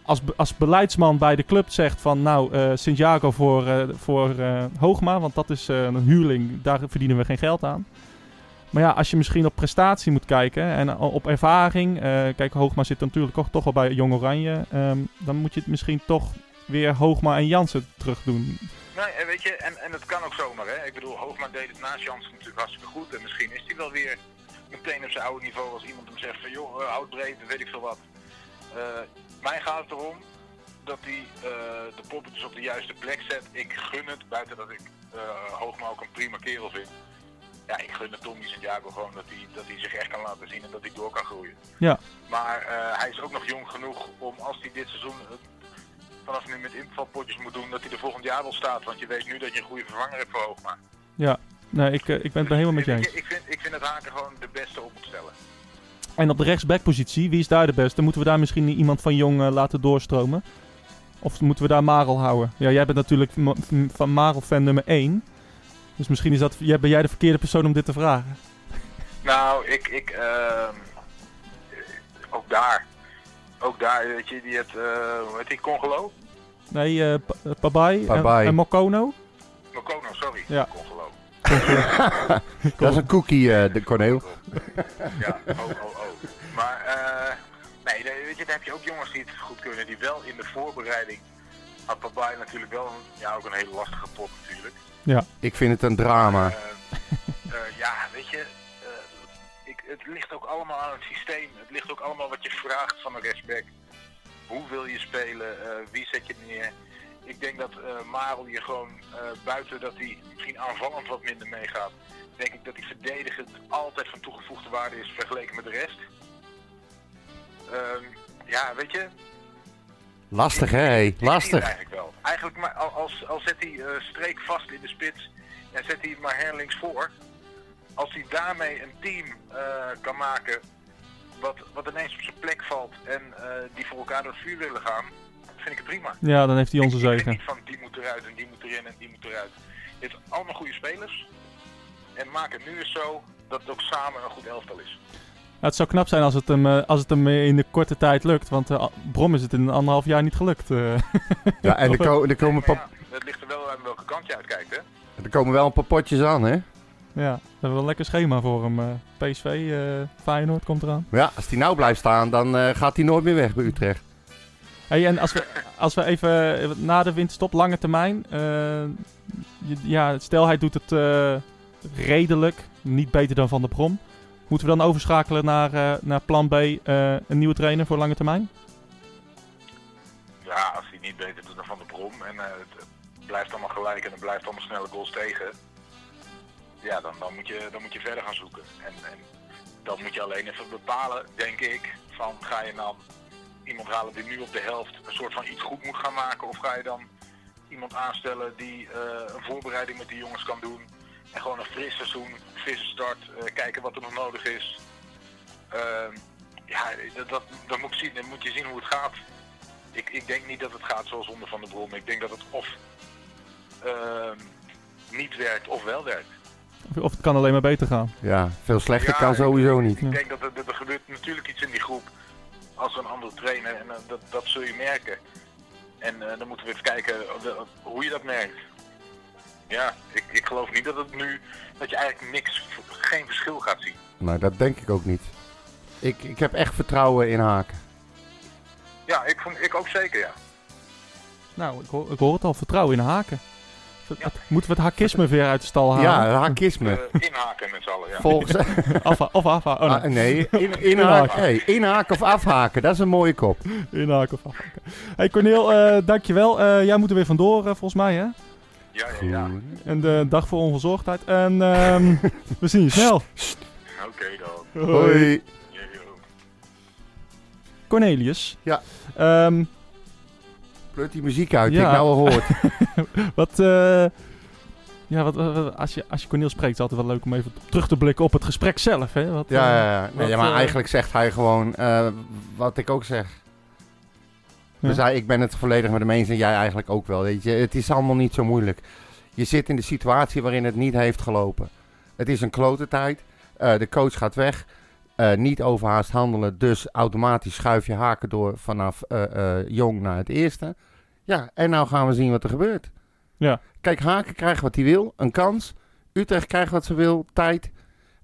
als, als beleidsman bij de club zegt van nou, eh Santiago voor, voor Hoogma, want dat is een huurling, daar verdienen we geen geld aan. Maar ja, als je misschien op prestatie moet kijken en op ervaring. eh, kijk, Hoogma zit natuurlijk toch, toch al bij Jong Oranje. ehm, dan moet je het misschien toch weer Hoogma en Jansen terug doen. Nee, en weet je, en, en het kan ook zomaar, hè. Ik bedoel, Hoogma deed het naast Jansen natuurlijk hartstikke goed. En misschien is hij wel weer meteen op zijn oude niveau als iemand hem zegt van, joh, uh, oud breed, weet ik veel wat. Eh, mij gaat het erom dat hij eh, de poppetjes op de juiste plek zet. Ik gun het, buiten dat ik eh, Hoogma ook een prima kerel vind. Ja, ik gun het Tommy Santiago gewoon dat hij, dat hij zich echt kan laten zien en dat hij door kan groeien. Ja. Maar eh, hij is ook nog jong genoeg om als hij dit seizoen vanaf nu met invalpotjes moet doen, dat hij er volgend jaar wel staat. Want je weet nu dat je een goede vervanger hebt voor Hoogma. Ja, nee, ik, eh, ik ben het er helemaal met je ik, eens. ik, vind, ik vind dat Haken gewoon de beste op moet stellen. En op de rechtsbackpositie, wie is daar de beste? Moeten we daar misschien iemand van Jong eh, laten doorstromen? Of moeten we daar Marel houden? Ja, jij bent natuurlijk van Marel fan nummer 1. Dus misschien is dat, jij, ben jij de verkeerde persoon om dit te vragen. Nou, ik, ik ehm, eh, ook daar. Ook daar, weet je, die het, eh hoe heet die, Congolo? Nee, eh eh, Pabai en, en Mokono. Mokono, sorry. Ja. Congolo. Dat is een cookie, eh, de Corneel. Ja, oh, oh, oh. Maar, eh, nee, nee, weet je, daar heb je ook jongens die het goed kunnen, die wel in de voorbereiding had Pabai natuurlijk wel, een, ja, ook een hele lastige pot natuurlijk. Ik vind het een drama. Eh, eh, ja, weet je, eh, ik, het ligt ook allemaal aan het systeem. Het ligt ook allemaal wat je vraagt van een rechtsback. Hoe wil je spelen? eh, wie zet je neer? Ik denk dat eh Marel hier gewoon eh, buiten dat hij misschien aanvallend wat minder meegaat, denk ik dat hij verdedigend altijd van toegevoegde waarde is vergeleken met de rest. Ehm, ja, weet je, Lastig, hè? het Lastig. eigenlijk wel. Eigenlijk maar al- als, als zet hij eh, streek vast in de spits en zet hij het maar herlinks voor. Als hij daarmee een team eh, kan maken wat, wat ineens op zijn plek valt en eh, die voor elkaar door het vuur willen gaan, vind ik het prima. Ja, dan heeft hij onze Ik- ik vind zegen. niet van die moet eruit en die moet erin en die moet eruit. Je hebt allemaal goede spelers. En maak het nu eens zo dat het ook samen een goed elftal is. Het zou knap zijn als het hem, eh, als het hem eh, in de korte tijd lukt. Want eh, Brom is het in een anderhalf jaar niet gelukt. eh. Ja, en er, ko- er, komen ja, het ligt er wel aan welke kant je uitkijkt, hè? er komen wel een paar potjes aan, hè? ja, we hebben wel een lekker schema voor hem. eh. PSV, eh, Feyenoord komt eraan. Ja, als die nou blijft staan, dan eh, gaat hij nooit meer weg bij Utrecht. Hey, en als we, als we even na de winterstop, lange termijn. eh, ja, stel hij doet het eh, redelijk, niet beter dan Van der Brom. Moeten we dan overschakelen naar, eh, naar plan B, eh, een nieuwe trainer voor lange termijn? Ja, als hij niet beter doet dan Van de Brom en eh, het, het blijft allemaal gelijk en er blijft allemaal snelle goals tegen. Ja, dan, dan, moet, je, dan moet je verder gaan zoeken. En, en dan moet je alleen even bepalen, denk ik, van ga je dan iemand halen die nu op de helft een soort van iets goed moet gaan maken? Of ga je dan iemand aanstellen die een voorbereiding met die jongens kan doen? En gewoon een fris seizoen, frisse start, eh, kijken wat er nog nodig is. Ehm, ja, dat, dat, dat moet, ik zien, dan moet je zien hoe het gaat. Ik, ik denk niet dat het gaat zoals onder Van der Brom. Ik denk dat het of ehm, niet werkt of wel werkt. Of, het kan alleen maar beter gaan. Ja, veel slechter Ja, kan sowieso ik, niet. Ik denk dat er, dat er gebeurt natuurlijk iets in die groep als een andere trainer en eh, dat, dat zul je merken. En eh, dan moeten we even kijken hoe je dat merkt. Ja, ik, ik geloof niet dat het nu, dat je eigenlijk niks, geen verschil gaat zien. Nou, dat denk ik ook niet. Ik, ik heb echt vertrouwen in Haken. Ja, ik, vond, ik ook zeker, ja. Nou, ik hoor, ik hoor het al. Vertrouwen in haken. Ja. moeten we het hakisme weer uit de stal halen? Ja, hakisme. Eh, inhaken met z'n allen, ja. Volgens... Afha of afha oh, Ah, nee. nee, in, inhaken. Hey, inhaken of afhaken, dat is een mooie kop. Inhaken of afhaken. Hey Corneel, eh, dankjewel. Eh, jij moet er weer vandoor volgens mij, hè? Ja, ja. En de dag voor onverzorgdheid. En ehm, we zien je snel. Oké dan. Hoi. Cornelius. Ja. Ehm, Pleurt die muziek uit, die ik nou al hoort. wat, eh, ja, wat, wat- wat- als, je, als je Corneel spreekt, is het altijd wel leuk om even terug te blikken op het gesprek zelf. Hè? Wat, Ja, eh, ja, ja. Nee, wat, ja, maar eh, eigenlijk zegt hij gewoon eh, wat ik ook zeg. Dus hij, ik ben het volledig met hem eens en jij eigenlijk ook wel. Weet je. Het is allemaal niet zo moeilijk. Je zit in de situatie waarin het niet heeft gelopen. Het is een klote tijd. Eh, de coach gaat weg. Eh, niet overhaast handelen. Dus automatisch schuif je haken door vanaf eh, jong naar het eerste. Ja, en nou gaan we zien wat er gebeurt. Ja. Kijk, Haken krijgt wat hij wil. Een kans. Utrecht krijgt wat ze wil. Tijd.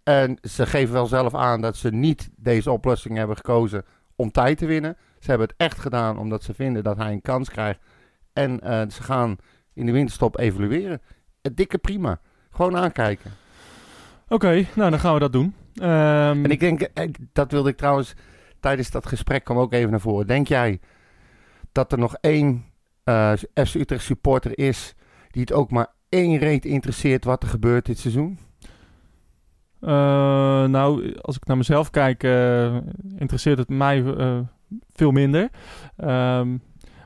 En ze geven wel zelf aan dat ze niet deze oplossing hebben gekozen om tijd te winnen. Ze hebben het echt gedaan omdat ze vinden dat hij een kans krijgt. En eh, ze gaan in de winterstop evalueren. Het dikke prima. Gewoon aankijken. Oké, nou dan gaan we dat doen. Ehm, En ik denk, eh, dat wilde ik trouwens tijdens dat gesprek kwam ook even naar voren. Denk jij dat er nog één eh FC Utrecht supporter is die het ook maar één reet interesseert wat er gebeurt dit seizoen? Nou, als ik naar mezelf kijk, interesseert het mij veel minder. Ehm,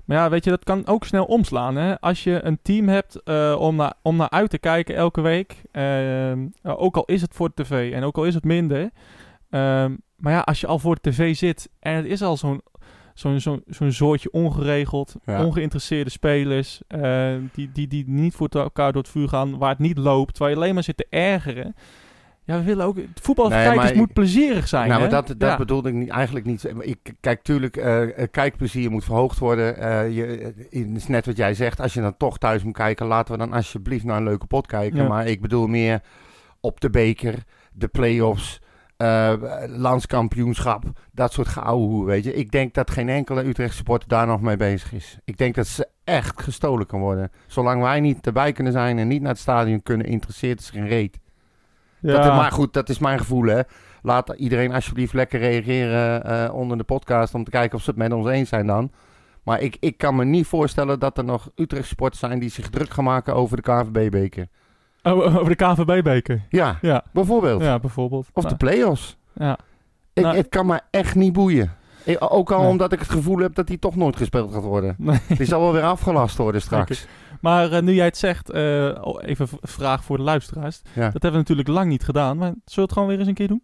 maar ja, weet je, dat kan ook snel omslaan. Hè? Als je een team hebt eh, om, naar, om naar uit te kijken elke week, ehm, eh, ook al is het voor de tv en ook al is het minder. ehm, maar ja, als je al voor de tv zit en het is al zo'n zo'n zo'n zo'n soortje ongeregeld, Ja. ongeïnteresseerde spelers, eh, die, die, die niet voor elkaar door het vuur gaan, waar het niet loopt, waar je alleen maar zit te ergeren. Ja, we willen ook... Maar ik- moet plezierig zijn, nou, hè? maar dat, dat Ja. bedoelde ik niet, eigenlijk niet. Ik, kijk, tuurlijk, eh, kijkplezier moet verhoogd worden. Eh, je, het is net wat jij zegt. Als je dan toch thuis moet kijken, laten we dan alsjeblieft naar een leuke pot kijken. Ja. Maar ik bedoel meer op de beker, de play-offs, eh, landskampioenschap. Dat soort geouwehoer, weet je. Ik denk dat geen enkele Utrecht supporter daar nog mee bezig is. Ik denk dat ze echt gestolen kan worden. Zolang wij niet erbij kunnen zijn en niet naar het stadion kunnen, interesseert het geen reet. Ja. Dat, maar goed, dat is mijn gevoel, hè. Laat iedereen alsjeblieft lekker reageren eh, onder de podcast om te kijken of ze het met ons eens zijn dan. Maar ik, ik kan me niet voorstellen dat er nog Utrecht supporters zijn die zich druk gaan maken over de KVB-beker. Oh, over de KVB-beker. Ja, Ja. bijvoorbeeld. ja, bijvoorbeeld. Of Nou, de play-offs. ja. Ik, Nou- het kan me echt niet boeien. Ik- ook al Nee. omdat ik het gevoel heb dat die toch nooit gespeeld gaat worden. Nee. Die zal wel weer afgelast worden straks. Maar eh, nu jij het zegt, eh, even een vraag voor de luisteraars. Ja. Dat hebben we natuurlijk lang niet gedaan, maar zullen we het gewoon weer eens een keer doen?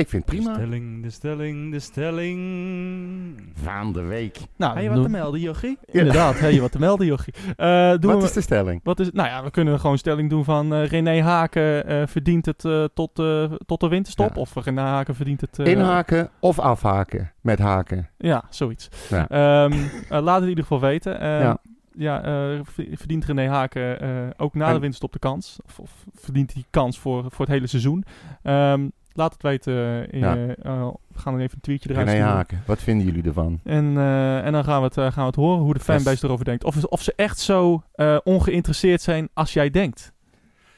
Ik vind het De prima. stelling, de stelling, de stelling. Van de week. Nou, Heb je wat te melden, Jochie? Inderdaad, heb je wat te melden, jochie. Eh, doen Wat we, is de stelling? wat is? Nou ja, we kunnen gewoon stelling doen van eh, René Haken eh, verdient het eh, tot, eh, tot de winterstop. Ja. Of René Haken verdient het... eh, Inhaken of afhaken met haken. Ja, zoiets. Ja. Ehm, eh, laat het in ieder geval weten. Ehm, Ja. ja, eh, verdient René Haken eh, ook na En- de winststop de kans? Of, of verdient hij kans voor, voor het hele seizoen? Ehm, laat het weten. In, Ja. eh, eh, we gaan er even een tweetje eruit sturen. Haken, wat vinden jullie ervan? En, eh, en dan gaan we, het, gaan we het horen hoe de fanbase Yes. erover denkt. Of, of ze echt zo ongeïnteresseerd zijn als jij denkt.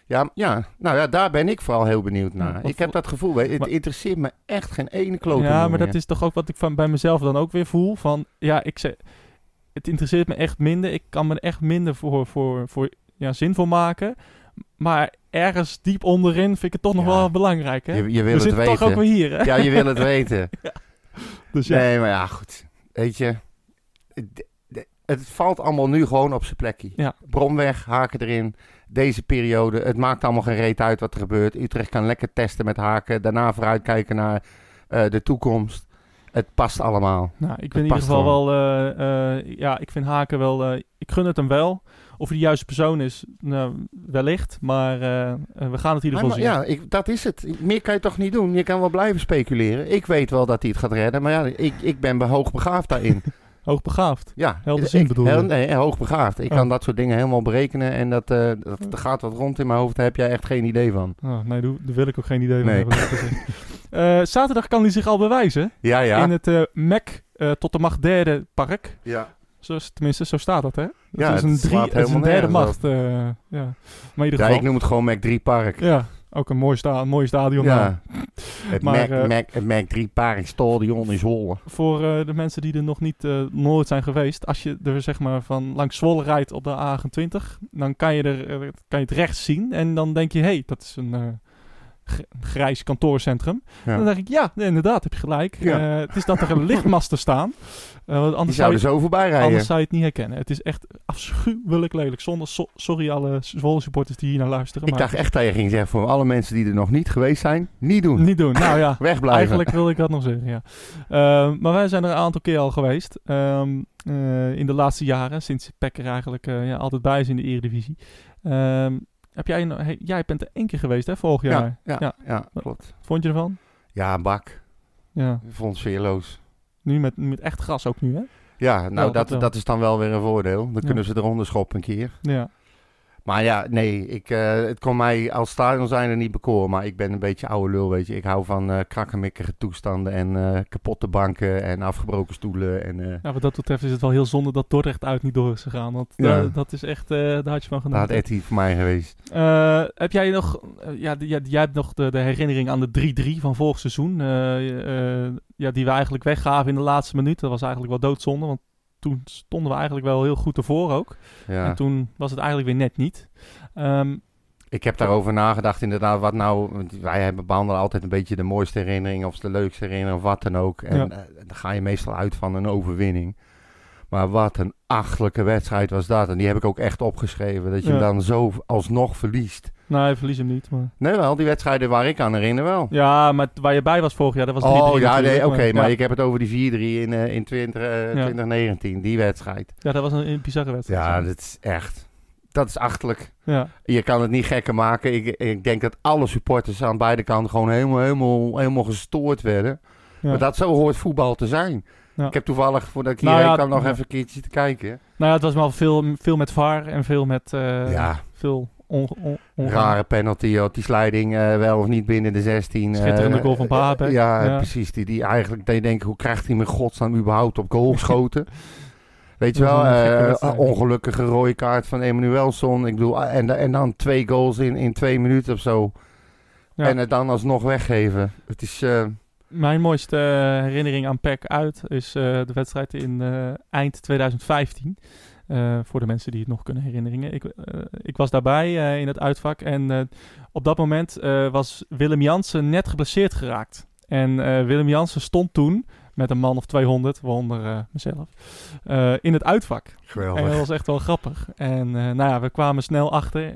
Ja, ja, nou ja, daar ben ik vooral heel benieuwd naar. Wat ik heb dat gevoel, het Maar- interesseert me echt geen ene klote ja, maar dat is toch ook wat ik van bij mezelf dan ook weer voel. Van ja, ik zeg, het interesseert me echt minder. Ik kan me er echt minder voor, voor, voor ja, zinvol maken. Maar ergens diep onderin vind ik het toch nog Ja. wel belangrijk. Hè? Je, je wil We het weten. toch ook weer hier. Hè? Ja, je wil het weten. Dus ja. Nee, maar ja, goed. weet je, het valt allemaal nu gewoon op zijn plekje. Ja. Bromweg, haken erin. Deze periode, het maakt allemaal geen reet uit wat er gebeurt. Utrecht kan lekker testen met haken. Daarna vooruitkijken naar eh, de toekomst. Het past allemaal. Nou, ik ben Dat in ieder geval wel... eh, eh, ja, ik vind Haken wel... ik gun het hem wel. Of hij de juiste persoon is, nou, wellicht. Maar eh, eh, we gaan het in ieder geval zien. ja, ik, dat is het. Meer kan je toch niet doen. Je kan wel blijven speculeren. Ik weet wel dat hij het gaat redden. Maar ja, ik, ik ben be- hoogbegaafd daarin. Hoogbegaafd. Ja, Helderziend ik- bedoel je? heel- Nee, hoogbegaafd. Ik Oh. kan dat soort dingen helemaal berekenen. En dat, eh, dat, er gaat wat rond in mijn hoofd. Daar heb jij echt geen idee van. Oh, nee, daar wil ik ook geen idee van hebben. Eh, zaterdag kan hij zich al bewijzen. Ja, ja. In het eh Mac eh, tot de macht derde park. ja. Zo, tenminste, zo staat dat, hè? Dat Ja, is een, het drie, het is een derde macht. eh, ja. Maar in ieder ja, geval... ik noem het gewoon Mac 3 Park. Ja, ook een mooi, sta een mooi stadion. Ja. Het, Maar, Mac, eh, Mac, het Mac 3 Park Stadion in Zwolle. Voor eh, de mensen die er nog niet eh, nooit zijn geweest. Als je er zeg maar van langs Zwolle rijdt op de A28. Dan kan je, er, eh, kan je het rechts zien. En dan denk je, hé, hey, dat is een eh, grijs kantoorcentrum. Ja. Dan denk ik, ja, nee, inderdaad, heb je gelijk. Ja. Eh, het is dat er lichtmasten staan. Eh, want anders, zou je, zo voorbij rijden. anders zou je het niet herkennen. Het is echt afschuwelijk lelijk. Zonder, so- sorry alle Zwolle supporters die hier naar luisteren. Ik maar dacht echt dat je ging zeggen voor alle mensen die er nog niet geweest zijn. Niet doen. niet doen. Nou ja, Wegblijven. Eigenlijk wilde ik dat nog zeggen, ja. Ehm, maar wij zijn er een aantal keer al geweest. Ehm, eh, in de laatste jaren, sinds Peck er eigenlijk eh, ja, altijd bij is in de Eredivisie. Ehm, heb jij, jij bent er één keer geweest, hè, vorig jaar. ja, ja, Ja. klopt. Vond je ervan? Ja, een bak. Ja, Ik vond het sfeerloos. nu met, met echt gras ook nu, hè? Ja, nou, dat, dat dat is dan wel weer een voordeel. Dan kunnen ze eronder schoppen een keer. Ja. Maar ja, nee, ik, eh, het kon mij als stadion zijn er niet bekoren. Maar ik ben een beetje oude lul, weet je. Ik hou van eh krakkemikkige toestanden en eh, kapotte banken en afgebroken stoelen. En, ja, wat dat betreft is het wel heel zonde dat Dordrecht uit niet door is gegaan. Want Ja. dat is echt, daar had je van daar had genoten. Etty voor mij geweest. Heb jij nog, ja, jij hebt nog de, de herinnering aan de 3-3 van vorig seizoen. ja, die we eigenlijk weggaven in de laatste minuut. Dat was eigenlijk wel doodzonde, want toen stonden we eigenlijk wel heel goed ervoor ook. Ja. En toen was het eigenlijk weer net niet. Ehm, Ik heb daarover nagedacht, inderdaad, wat nou... Wij hebben behandelen altijd een beetje de mooiste herinnering of de leukste herinnering of wat dan ook. En Ja. eh, dan ga je meestal uit van een overwinning. Maar wat een achtelijke wedstrijd was dat. En die heb ik ook echt opgeschreven. Dat je Ja. hem dan zo alsnog verliest. Nou, je verliest hem niet. Maar... Nee wel, die wedstrijden waar ik aan herinner wel. Ja, maar waar je bij was vorig jaar, dat was 3-3 Oh ja, nee, oké, maar ja. ik heb het over die 4-3 in, eh, in 20, eh, Ja. 2019, die wedstrijd. Ja, dat was een, een bizarre wedstrijd. Ja, dat is echt, dat is achterlijk. ja. Je kan het niet gekker maken. Ik, ik denk dat alle supporters aan beide kanten gewoon helemaal, helemaal, helemaal gestoord werden. Ja. Maar dat zo hoort voetbal te zijn. Ja. Ik heb toevallig, voordat ik Nou hierheen ja, kwam, nog ja. even een keertje te kijken. Nou ja, het was wel veel, veel met VAR en veel met eh, ja, veel on, on, on- rare penalty, op die sliding eh, wel of niet binnen de 16. eh, Schitterende goal van Baabek. ja, Ja. precies. Die, die eigenlijk, dat je denkt, hoe krijgt hij met godsnaam überhaupt op goal geschoten? Weet je wel, eh, ongelukkige rode kaart van Emanuelson. Ik bedoel, en, en dan twee goals in, in twee minuten of zo. Ja. En het dan alsnog weggeven. Het is, eh, Mijn mooiste herinnering aan PEC uit is eh, de wedstrijd in eh, eind 2015. Eh, voor de mensen die het nog kunnen herinneren. Ik, eh, ik was daarbij eh, in het uitvak en op dat moment was Willem Jansen net geblesseerd geraakt. En Willem Jansen stond toen met een man of 200, waaronder mezelf, in het uitvak. En dat was echt wel grappig. En nou ja, we kwamen snel achter.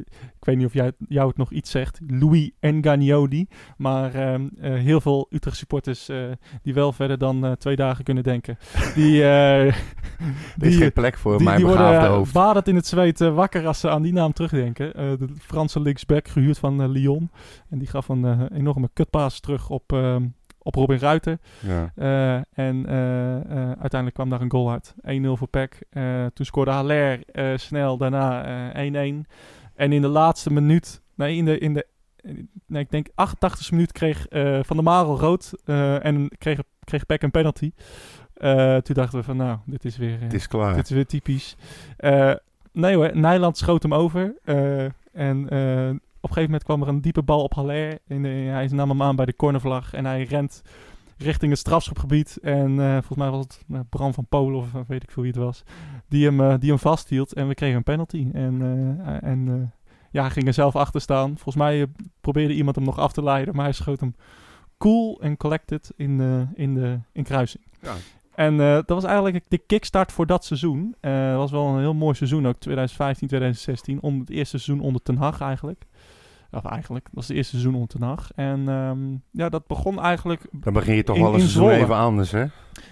Ik weet niet of jij, jou het nog iets zegt. Louis Ngagnodi. Maar heel veel Utrecht supporters die wel verder dan twee dagen kunnen denken. Die, er is geen plek voor die, mijn die worden hoofd. badend in het zweet eh, wakker als ze aan die naam terugdenken. Eh, de Franse linksback, gehuurd van eh, Lyon. En die gaf een eh, enorme kutpaas terug op, ehm, op Robin Ruiter. Ja. Eh, en eh, eh, uiteindelijk kwam daar een goal uit. 1-0 voor PEC. Eh, toen scoorde Haller eh, snel daarna eh, 1-1. En in de laatste minuut, nee, in de, in de nee, ik denk 88e minuut kreeg eh, Van der Marel rood. eh, en kreeg, kreeg PEC een penalty. Eh, toen dachten we van nou, dit is weer, eh, Het is klaar. dit is weer typisch. Eh, nee hoor, Nijland schoot hem over. eh, en eh, op een gegeven moment kwam er een diepe bal op Haller. En, hij nam hem aan bij de cornervlag. En hij rent richting het strafschopgebied. En eh, volgens mij was het Bram van Polen of weet ik veel wie het was. Die hem, die hem vasthield. En we kregen een penalty. En, eh, en eh, ja, hij ging er zelf achter staan. Volgens mij probeerde iemand hem nog af te leiden. Maar hij schoot hem cool en collected in, de in de in kruising. Ja. En eh, dat was eigenlijk de kickstart voor dat seizoen. Eh, Het was wel een heel mooi seizoen ook, 2015, 2016. Onder het eerste seizoen onder Ten Hag eigenlijk. Of eigenlijk, dat was het eerste seizoen onder Ten Hag. En ehm, ja, dat begon eigenlijk Dan begin je toch In- wel een in seizoen Zwolle. even anders, hè?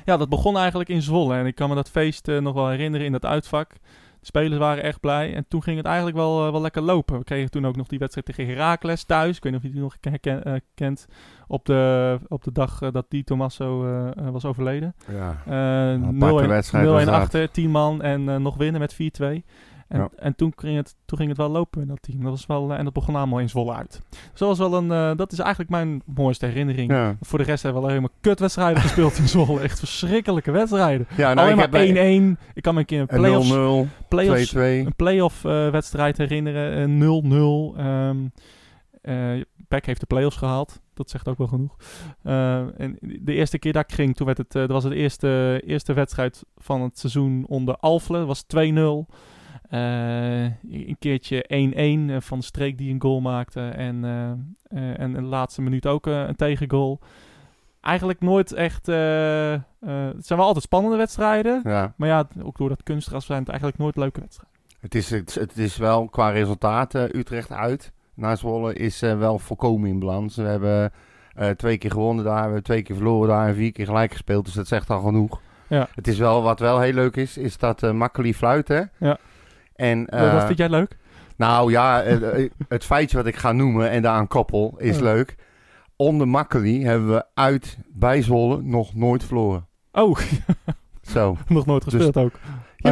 Ja, dat begon eigenlijk in Zwolle. En ik kan me dat feest eh, nog wel herinneren in dat uitvak. Spelers waren echt blij. En toen ging het eigenlijk wel, eh, wel lekker lopen. We kregen toen ook nog die wedstrijd tegen Heracles thuis. Ik weet niet of je die nog herken- eh, kent. Op de, op de dag eh, dat die Tommaso was overleden. Ja. Eh aparte 0-1 wedstrijd was 0-1 dat. achter, 10 man en nog winnen met 4-2. En, Ja. en toen, ging het, toen ging het wel lopen in dat team. Dat was wel, eh, en dat begon allemaal in Zwolle uit. Dus dat, was wel een, eh, dat is eigenlijk mijn mooiste herinnering. Ja, Voor de rest hebben we alleen maar kutwedstrijden gespeeld in Zwolle. Echt verschrikkelijke wedstrijden. ja nou, alleen ik maar heb bij 1-1. Ik kan me een keer een playoffs, 0-0, 2-2. playoffs, een playoff eh, wedstrijd herinneren. eh, 0-0. Ehm eh, Peck heeft de playoffs gehaald. Dat zegt ook wel genoeg. Eh, en de eerste keer dat ik ging, toen werd het, eh, dat was het eerste, eerste wedstrijd van het seizoen onder Alfle. Dat was 2-0. Eh, een keertje 1-1 eh, van de streek die een goal maakte. En, eh, en in de laatste minuut ook een tegengoal. Eigenlijk nooit echt... het zijn wel altijd spannende wedstrijden. Ja. Maar ja, ook door dat kunstgras zijn het eigenlijk nooit leuke wedstrijden. Het is, het, het is wel qua resultaten Utrecht uit naar Zwolle is wel volkomen in balans. We hebben twee keer gewonnen daar, we hebben twee keer verloren daar en vier keer gelijk gespeeld. Dus dat zegt al genoeg. Ja. Het is wel, wat wel heel leuk is, is dat uh, Makkeli fluit hè. Ja. En, Wat eh, vind jij leuk? Nou ja, eh, eh, het feitje wat ik ga noemen en daaraan koppel is Ja. leuk. Onder Makkeli hebben we uit bij Zwolle nog nooit verloren. Oh, Zo. nog nooit gespeeld ook.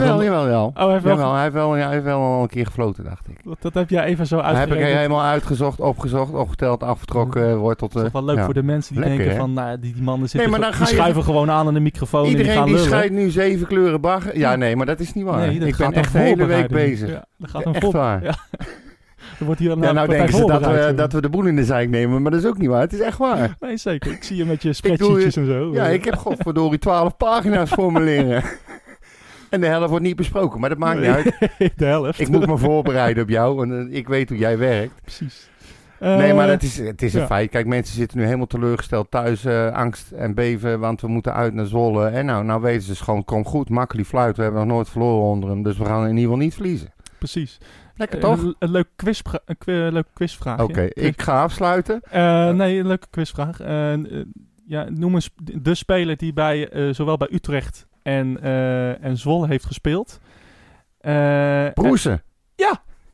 Jawel, jawel, jawel. Oh, hij heeft wel Jawel, hij heeft wel, hij heeft wel al een keer gefloten, dacht ik. Dat, dat heb jij even zo Dat heb ik helemaal uitgezocht, opgezocht, opgeteld, afgetrokken, wordt tot... Dat is eh, toch wel leuk ja. voor de mensen die Lekker, denken van, nou, die, die mannen zitten Nee, maar dan die je- schuiven gewoon aan aan de microfoon en die Iedereen gaan die schrijft nu zeven kleuren bagger. Ja, nee, maar dat is niet waar. Nee, dat ik ben echt de hele week bezig. Ja, dat gaat een Echt voor... waar. Ja. Er wordt hier Ja, nou partij denken ze dat we, dat we de boel in de zijk nemen, maar dat is ook niet waar. Het is echt waar. Nee, zeker. Ik zie je met je spreadsheetjes en zo. Ja, ik heb godverdorie twaalf pagina's formuleren. en de helft wordt niet besproken, maar dat maakt niet uit. de helft. Ik moet me voorbereiden op jou, want eh, ik weet hoe jij werkt. Precies. nee, maar Eh, het is, het is een ja. feit. Kijk, mensen zitten nu helemaal teleurgesteld thuis. eh, angst en beven, want we moeten uit naar Zwolle. En nou, nou weten ze dus gewoon, kom goed, makkelijk fluit. We hebben nog nooit verloren onder hem, dus we gaan in ieder geval niet verliezen. Precies. Lekker toch? Een, een leuk, quiz, een qui- leuk quizvraagje. Oké, ik ga afsluiten. Nee, een leuke quizvraag. Ja, noem eens de speler die bij, zowel bij Utrecht en, eh, en Zwolle heeft gespeeld. Eh, Broesen. eh,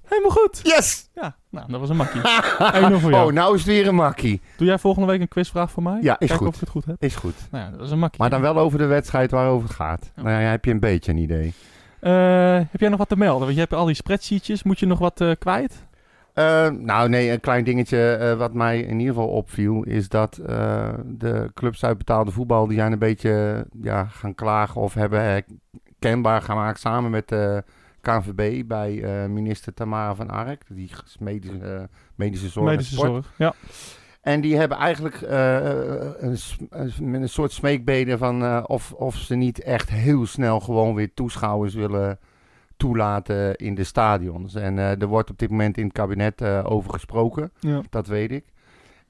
helemaal goed. Yes! Ja, nou, dat was een makkie. 1-0 voor jou. oh, nou is het weer een makkie. Doe jij volgende week een quizvraag voor mij? Ja, is Kijken goed. of ik het goed heb. Is goed. Nou ja, dat is een makkie. Maar dan wel over de wedstrijd waarover het gaat. Ja. Nou ja, heb je een beetje een idee. Eh, heb jij nog wat te melden? Want je hebt al die spreadsheetjes. Moet je nog wat kwijt? Eh, nou nee, een klein dingetje eh, wat mij in ieder geval opviel... is dat eh, de clubs uit betaalde voetbal... die zijn een beetje ja, gaan klagen of hebben kenbaar gemaakt... samen met de KNVB bij eh, minister Tamara van Ark. Die is medische, eh, medische zorg Medische sport. zorg. Ja. En die hebben eigenlijk eh, een, een, met een soort smeekbeden van eh, of, of ze niet echt heel snel gewoon weer toeschouwers willen toelaten in de stadions. En eh, er wordt op dit moment in het kabinet eh, over gesproken, ja. dat weet ik.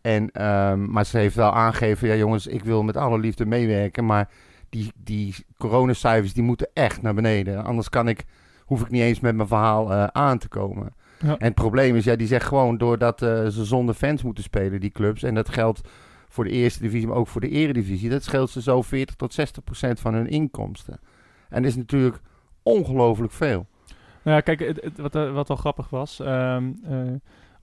En, ehm, maar ze heeft wel aangegeven, ja jongens, ik wil met alle liefde meewerken, maar die, die coronacijfers die moeten echt naar beneden. Anders kan ik, hoef ik niet eens met mijn verhaal eh, aan te komen. Ja. En het probleem is, ja, die zegt gewoon doordat ze zonder fans moeten spelen, die clubs. En dat geldt voor de eerste divisie, maar ook voor de eredivisie. Dat scheelt ze zo 40 tot 60 procent van hun inkomsten. En dat is natuurlijk ongelooflijk veel. Nou ja, kijk, het, het- wat, eh, wat wel grappig was, ehm, eh,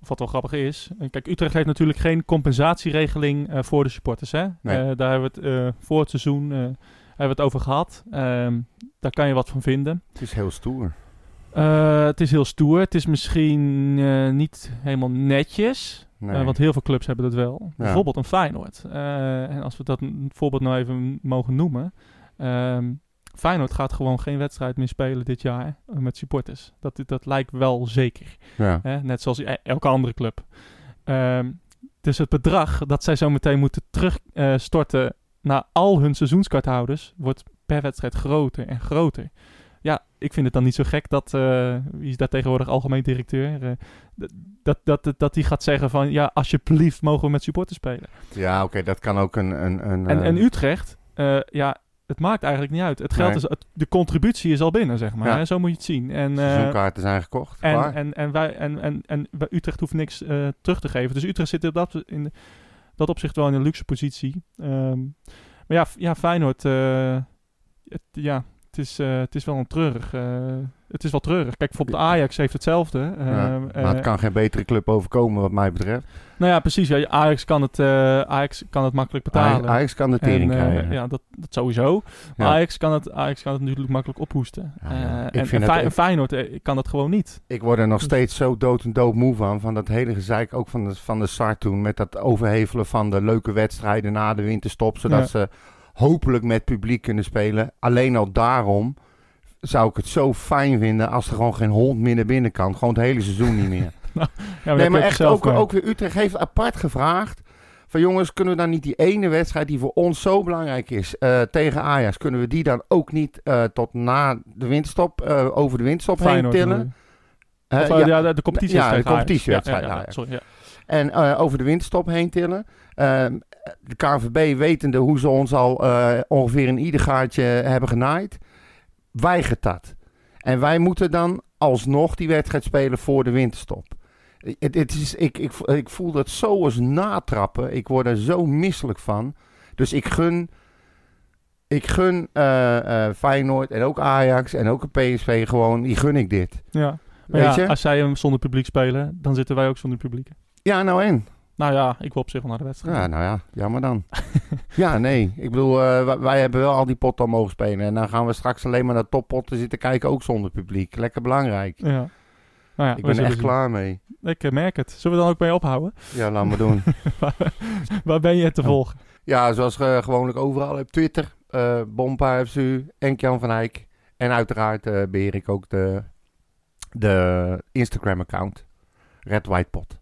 of wat wel grappig is. eh, Kijk, Utrecht heeft natuurlijk geen compensatieregeling voor de supporters. Hè? Nee. Daar hebben we het voor het seizoen hebben we het over gehad. Ehm, daar kan je wat van vinden. Het is heel stoer. Het is heel stoer. Het is misschien niet helemaal netjes. Nee. Want heel veel clubs hebben dat wel. Ja. Bijvoorbeeld een Feyenoord. En als we dat voorbeeld nou even mogen noemen. ehm, Feyenoord gaat gewoon geen wedstrijd meer spelen dit jaar eh, met supporters. Dat, dat lijkt wel zeker. ja. Hè? Net zoals e- elke andere club. Ehm, dus het bedrag dat zij zo meteen moeten terugstorten naar al hun seizoenskaarthouders... wordt per wedstrijd groter en groter. Ja, ik vind het dan niet zo gek dat... eh, wie is daar tegenwoordig algemeen directeur? eh, dat, dat, dat, dat die gaat zeggen van... ja, alsjeblieft mogen we met supporters spelen. Ja, oké, dat kan ook een... een, een En, eh, en Utrecht, eh, ja, het maakt eigenlijk niet uit. Het geld Nee. is, het- de contributie is al binnen, zeg maar. Ja. Hè? Zo moet je het zien. En, eh, Seizoenkaarten zijn gekocht. en, klaar. en, en, wij, en, en, en Utrecht hoeft niks eh, terug te geven. Dus Utrecht zit in dat, in dat opzicht wel in een luxe positie. Ehm, maar ja, ja Feyenoord, eh, het, ja, het is, eh, het is wel een treurig. eh, het is wel treurig. Kijk, bijvoorbeeld Ajax heeft hetzelfde. Ja, Ehm, maar het eh, kan geen betere club overkomen wat mij betreft. Nou ja, precies. Ja, Ajax, kan het, eh, Ajax kan het makkelijk betalen. Ajax, Ajax kan de tering En, eh, krijgen. ja, dat, dat sowieso. Maar Ja. Ajax, kan het, Ajax kan het natuurlijk makkelijk ophoesten. Ja. Eh, en, en Fey- Feyenoord eh, kan dat gewoon niet. Ik word er nog steeds zo dood en dood moe van. Van dat hele gezeik ook van de, van de start toen. Met dat overhevelen van de leuke wedstrijden na de winterstop. Zodat ze hopelijk met publiek kunnen spelen. Alleen al daarom zou ik het zo fijn vinden als er gewoon geen hond meer naar binnen kan. Gewoon het hele seizoen niet meer. Ja, nee, maar echt zelf ook, weer Utrecht heeft apart gevraagd. Van jongens, kunnen we dan niet die ene wedstrijd die voor ons zo belangrijk is eh, tegen Ajax, kunnen we die dan ook niet eh, tot na de winterstop, eh, over de winterstop heen Feyenoord tillen? Eh, Of, eh, ja, ja, de, de competitie. ja, de competitiewedstrijd, Ja, ja, sorry, ja. En eh, over de winterstop heen tillen. Ehm, de KNVB, wetende hoe ze ons al eh, ongeveer in ieder gaatje hebben genaaid, weigert dat. En wij moeten dan alsnog die wedstrijd spelen voor de winterstop. Het, het is, ik, ik, ik voel dat zo als natrappen. Ik word er zo misselijk van. Dus ik gun, ik gun eh, eh, Feyenoord en ook Ajax en ook een PSV gewoon, die gun ik dit. Ja. Maar Weet ja, je? als zij hem zonder publiek spelen, dan zitten wij ook zonder publiek. Ja, nou en? Nou ja, ik wil op zich wel naar de wedstrijd. Ja, nou ja, jammer dan. ja, nee. Ik bedoel, eh, wij, wij hebben wel al die potten al mogen spelen. En dan gaan we straks alleen maar naar toppotten zitten kijken, ook zonder publiek. Lekker belangrijk. Ja. Nou ja, ik ben er echt zien. klaar mee. Ik eh, merk het. Zullen we dan ook bij je ophouden? Ja, laat maar doen. Waar ben je te volgen? ja, zoals eh, gewoonlijk overal op Twitter. eh Bompa FSU en Jan van Eyck. En uiteraard eh, beheer ik ook de, de Instagram-account. Red White Pot.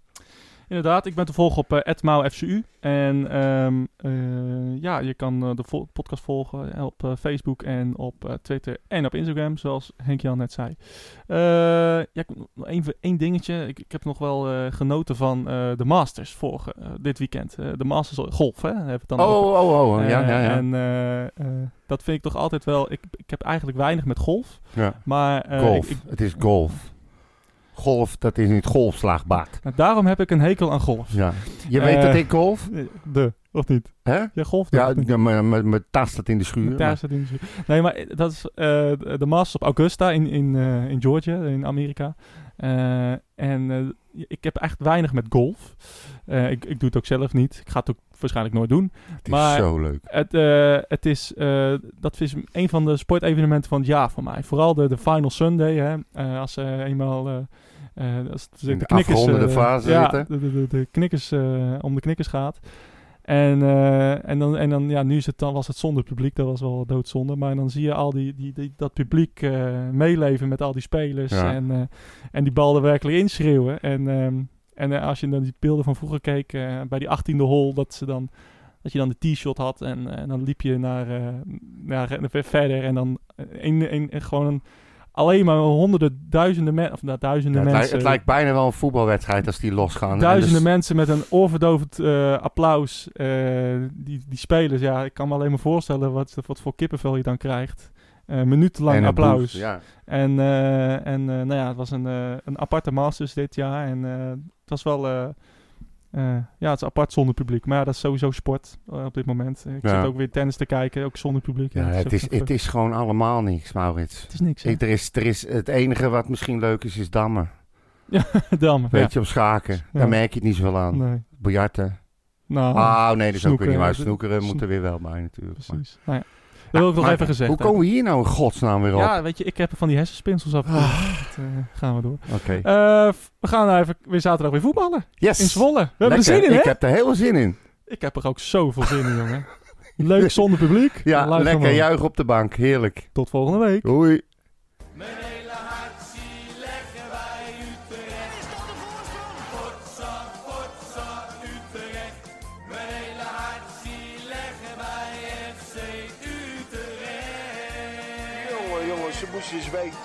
Inderdaad, ik ben te volgen op uh, @mauFCU en ehm, eh, ja, je kan eh, de vo- podcast volgen eh, op eh, Facebook en op eh, Twitter en op Instagram, zoals Henk Jan net zei. Eh, ja, één, één dingetje. Ik, ik heb nog wel eh, genoten van eh, de Masters vorige eh, dit weekend. Eh, de Masters golf, hè? Hebben het dan Oh, over. oh, oh. oh. Ja, Eh, ja, ja. En eh, eh, dat vind ik toch altijd wel. Ik, ik heb eigenlijk weinig met golf, ja. maar eh, Golf. ik- ik- het is golf. Golf, dat is niet golfslaagbaard. nou, daarom heb ik een hekel aan golf. Ja. Je weet Eh, dat ik golf? De, of niet? Hè? Ja, golf. Ja, ja, mijn- tas staat in de schuur. Maar- staat in de schuur. Nee, maar dat is eh, de Masters op Augusta in, in, eh, in Georgia, in Amerika. Eh, en eh, ik heb echt weinig met golf. Eh, ik, ik doe het ook zelf niet. Ik ga het ook waarschijnlijk nooit doen. Het is maar- zo leuk. Het, eh, het is, eh, dat is een van de sportevenementen van het jaar voor mij. Vooral de, de Final Sunday. Hè. Eh, als ze eenmaal... eh, eh, als de, In de afrondende fase ja, zitten. De, de, de, de knikkers, eh, om de knikkers gaat. En, eh, en dan, en dan ja, nu is het dan, was het zonder publiek. Dat was wel doodzonde. Maar dan zie je al die, die, die, dat publiek eh, meeleven met al die spelers. Ja. En, eh, en die bal er werkelijk inschreeuwen. En, ehm, en eh, als je dan die beelden van vroeger keek, eh, bij die 18e hole, dat ze dan dat je dan de t-shirt had en, eh, en dan liep je naar, eh, naar ver- verder en dan eh, een, een, gewoon een, alleen maar honderden, duizenden mensen, of nou, duizenden Ja, het, lijkt, mensen. het lijkt bijna wel een voetbalwedstrijd als die losgaan. En Duizenden dus- mensen met een oorverdovend eh, applaus. eh, die, die spelers, ja, ik kan me alleen maar voorstellen wat, wat voor kippenvel je dan krijgt. Eh minutenlang applaus. Ja. En, en nou ja, het was een, een aparte Masters dit jaar. En het was wel... eh, ja, het is apart zonder publiek. Maar ja, dat is sowieso sport eh, op dit moment. Ik Ja. zit ook weer tennis te kijken, ook zonder publiek. Ja, het, is, het is gewoon allemaal niks, Maurits. het is niks? Ik, er is, er is, het enige wat misschien leuk is, is dammen. Dammen, Weet ja. je, op schaken. Ja. Daar merk je het niet zoveel aan. Nee. Biljarten. Nou, Ah, nee, dat is ook weer niet waar. snoekeren, Snoekeren sno- moet er weer wel bij natuurlijk. maar- precies. Nou ja, dat wil ik nog Maar even gezegd Hoe komen we hier nou in godsnaam weer op? Ja, weet je, ik heb van die hersenspinsels af. Dat, eh, gaan we door. Oké. Eh, f- we gaan nou even weer zaterdag weer voetballen. Yes! In Zwolle. We hebben er Lekker. zin in, hè? Ik heb er heel veel zin in. Ik heb er ook zoveel zin in, jongen. Leuk zonder publiek. Ja, lekker juichen op de bank. Heerlijk. Tot volgende week. Mijn FC Utrecht. Jongen,